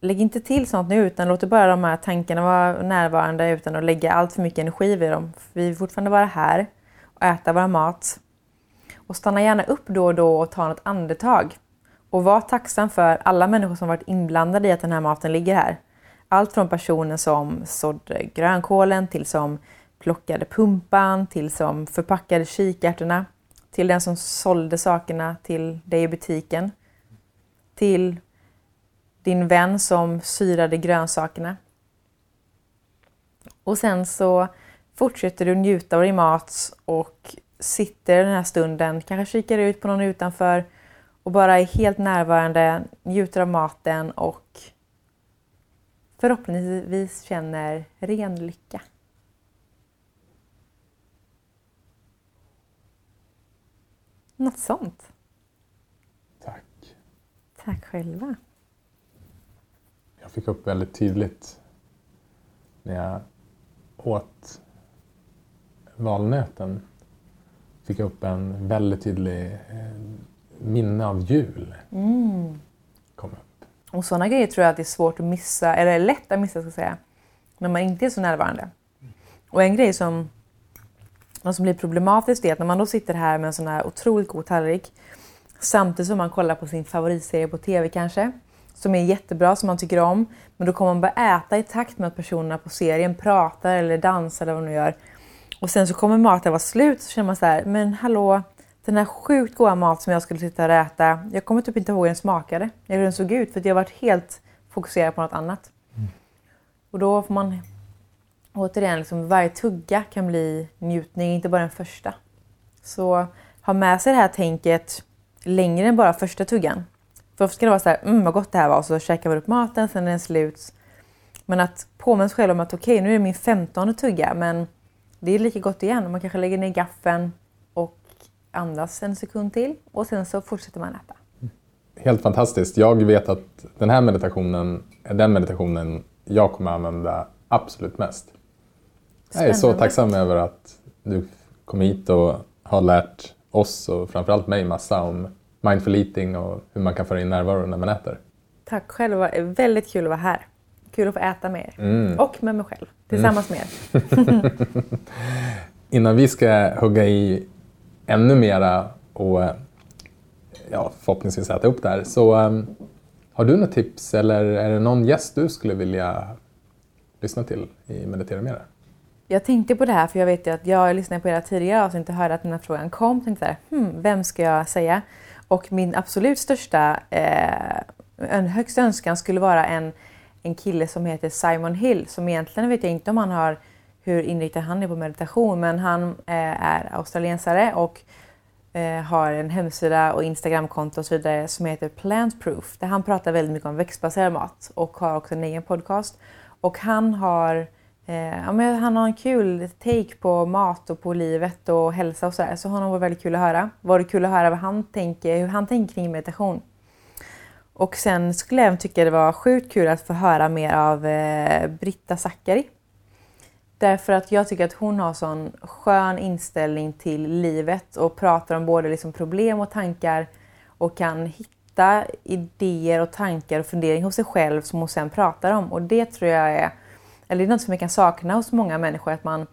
lägg inte till sånt nu utan låt bara de här tankarna vara närvarande utan att lägga allt för mycket energi vid dem. vi vill fortfarande vara här och äta vår mat. Och stanna gärna upp då och då och ta något andetag. Och var tacksam för alla människor som varit inblandade i att den här maten ligger här. Allt från personen som sådde grönkålen till som plockade pumpan, till som förpackade kikärtorna, till den som sålde sakerna till dig i butiken, till din vän som syrade grönsakerna. Och sen så fortsätter du njuta av din mat och sitter den här stunden, kanske kikar ut på någon utanför och bara är helt närvarande, njuter av maten och förhoppningsvis känner ren lycka. Något sånt. Tack. Tack själva. Jag fick upp väldigt tydligt när jag åt valnöten. Fick jag upp en väldigt tydlig eh, minne av jul. Mm. Kom upp. Och sådana grejer tror jag att det är svårt att missa, eller lätt att missa ska jag säga, när man inte är så närvarande. Och en grej som, som blir problematiskt är att när man då sitter här med en sån här otroligt god tallrik samtidigt som man kollar på sin favoritserie på TV kanske, som är jättebra, som man tycker om, men då kommer man börja äta i takt med att personerna på serien pratar eller dansar eller vad de nu gör. Och sen så kommer maten vara slut så känner man så här, men hallå, den här sjukt goda mat som jag skulle sitta och äta, jag kommer typ inte ihåg hur den smakade, eller hur den såg ut, för jag har varit helt fokuserad på något annat. Mm. Och då får man återigen, liksom, varje tugga kan bli njutning, inte bara den första. Så ha med sig det här tänket längre än bara första tuggan. För ofta ska det vara så här, mm vad gott det här var, och så käkar man upp maten, sen är den slut. Men att påminna sig själv om att okej, okay, nu är det min femtonde tugga, men det är lika gott igen. Man kanske lägger ner gaffeln andas en sekund till och sen så fortsätter man äta. Helt fantastiskt. Jag vet att den här meditationen är den meditationen jag kommer använda absolut mest. Spännande. Jag är så tacksam över att du kom hit och har lärt oss och framförallt mig massa om mindful eating och hur man kan föra in närvaro när man äter. Tack själv, det var väldigt kul att vara här. Kul att få äta med er. Mm. Och med mig själv, tillsammans mm. med er. Innan vi ska hugga i ännu mera och eh, ja, förhoppningsvis äta upp det här, så um, har du något tips eller är det någon gäst du skulle vilja lyssna till i Meditera Mera? Jag tänkte på det här för jag vet ju att jag lyssnade på era tidigare avsnitt och hörde att den här frågan kom. Jag tänkte så här, hmm, vem ska jag säga? Och min absolut största, eh, högsta önskan skulle vara en, en kille som heter Simon Hill som egentligen vet jag inte om han har hur inriktad han är på meditation men han eh, är australiensare och eh, har en hemsida och Instagramkonto och så vidare som heter Plantproof, där han pratar väldigt mycket om växtbaserad mat och har också en egen podcast. Och han har Eh, ja, men han har en kul take på mat och på livet och hälsa och sådär. Så honom var väldigt kul att höra. Var det kul att höra vad han tänker, hur han tänker kring meditation. Och sen skulle jag även tycka det var sjukt kul att få höra mer av eh, Britta Zackari. Därför att jag tycker att hon har sån skön inställning till livet och pratar om både liksom problem och tankar och kan hitta idéer och tankar och funderingar hos sig själv som hon sen pratar om. Och det tror jag är eller det är något som jag kan sakna hos många människor, att man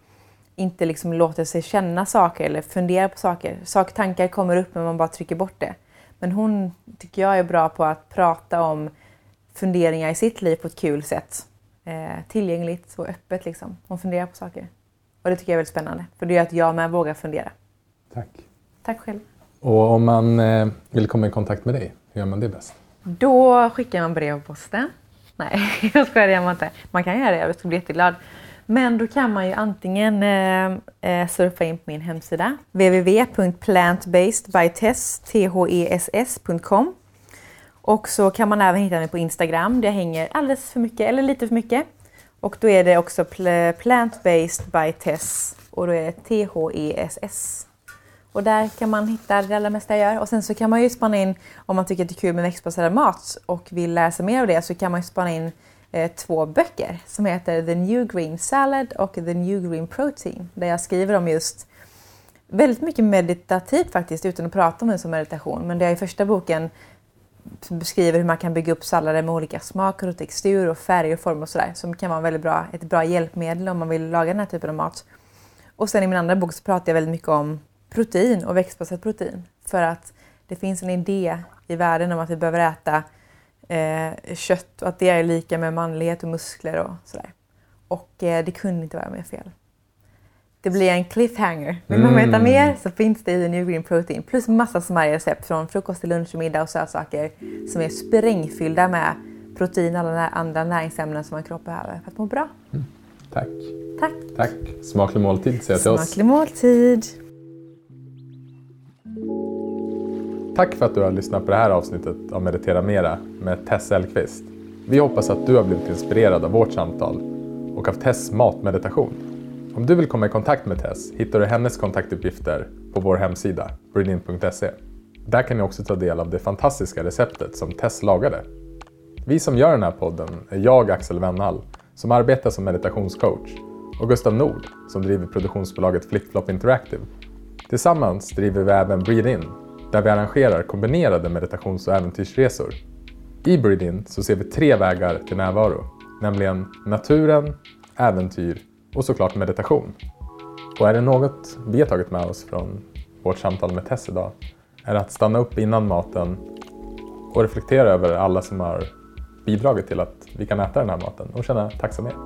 inte liksom låter sig känna saker eller fundera på saker. Sak, tankar kommer upp men man bara trycker bort det. Men hon tycker jag är bra på att prata om funderingar i sitt liv på ett kul sätt. Eh, tillgängligt och öppet liksom. Hon funderar på saker. Och det tycker jag är väldigt spännande. För det gör att jag med vågar fundera. Tack. Tack själv. Och om man eh, vill komma i kontakt med dig, hur gör man det bäst? Då skickar man brev på posten Nej, jag skojar, det gör man inte. Man kan göra det, jag skulle bli jätteglad. Men då kan man ju antingen eh, eh surfa in på min hemsida www.plantbasedbytess.com och så kan man även hitta mig på Instagram där jag hänger alldeles för mycket, eller lite för mycket. Och då är det också pl Plantbased by Tess och då är det T-H-E-S-S. Och där kan man hitta det allra mesta jag gör. Och sen så kan man ju spana in, om man tycker att det är kul med växtbaserad mat och vill läsa mer av det, så kan man ju spana in eh, två böcker som heter The New Green Salad och The New Green Protein. Där jag skriver om just väldigt mycket meditativt faktiskt, utan att prata om det som meditation. Men det är i första boken som beskriver hur man kan bygga upp sallader med olika smaker och textur och färg och form och sådär. Som kan vara väldigt bra, ett bra hjälpmedel om man vill laga den här typen av mat. Och sen i min andra bok så pratar jag väldigt mycket om protein och växtbaserat protein. För att det finns en idé i världen om att vi behöver äta eh, kött och att det är lika med manlighet och muskler och sådär. Och eh, det kunde inte vara mer fel. Det blir en cliffhanger. Vill man veta Mm. mer så finns det i New Green Protein plus massa smarriga recept från frukost till lunch middag och sötsaker som är sprängfyllda med protein och alla andra näringsämnen som en kropp behöver för att må bra. Tack. Tack! Tack. Smaklig måltid säger jag till oss. Smaklig måltid! Tack för att du har lyssnat på det här avsnittet av Meditera Mera med Tess Elkvist. Vi hoppas att du har blivit inspirerad av vårt samtal och av Tess matmeditation. Om du vill komma i kontakt med Tess hittar du hennes kontaktuppgifter på vår hemsida, breedin.se. Där kan ni också ta del av det fantastiska receptet som Tess lagade. Vi som gör den här podden är jag, Axel Wennhall, som arbetar som meditationscoach och Gustav Nord som driver produktionsbolaget Flipflop Interactive. Tillsammans driver vi även Breathe In, där vi arrangerar kombinerade meditations och äventyrsresor. I Breathe In så ser vi tre vägar till närvaro, nämligen naturen, äventyr och såklart meditation. Och är det något vi har tagit med oss från vårt samtal med Tess idag är det att stanna upp innan maten och reflektera över alla som har bidragit till att vi kan äta den här maten och känna tacksamhet.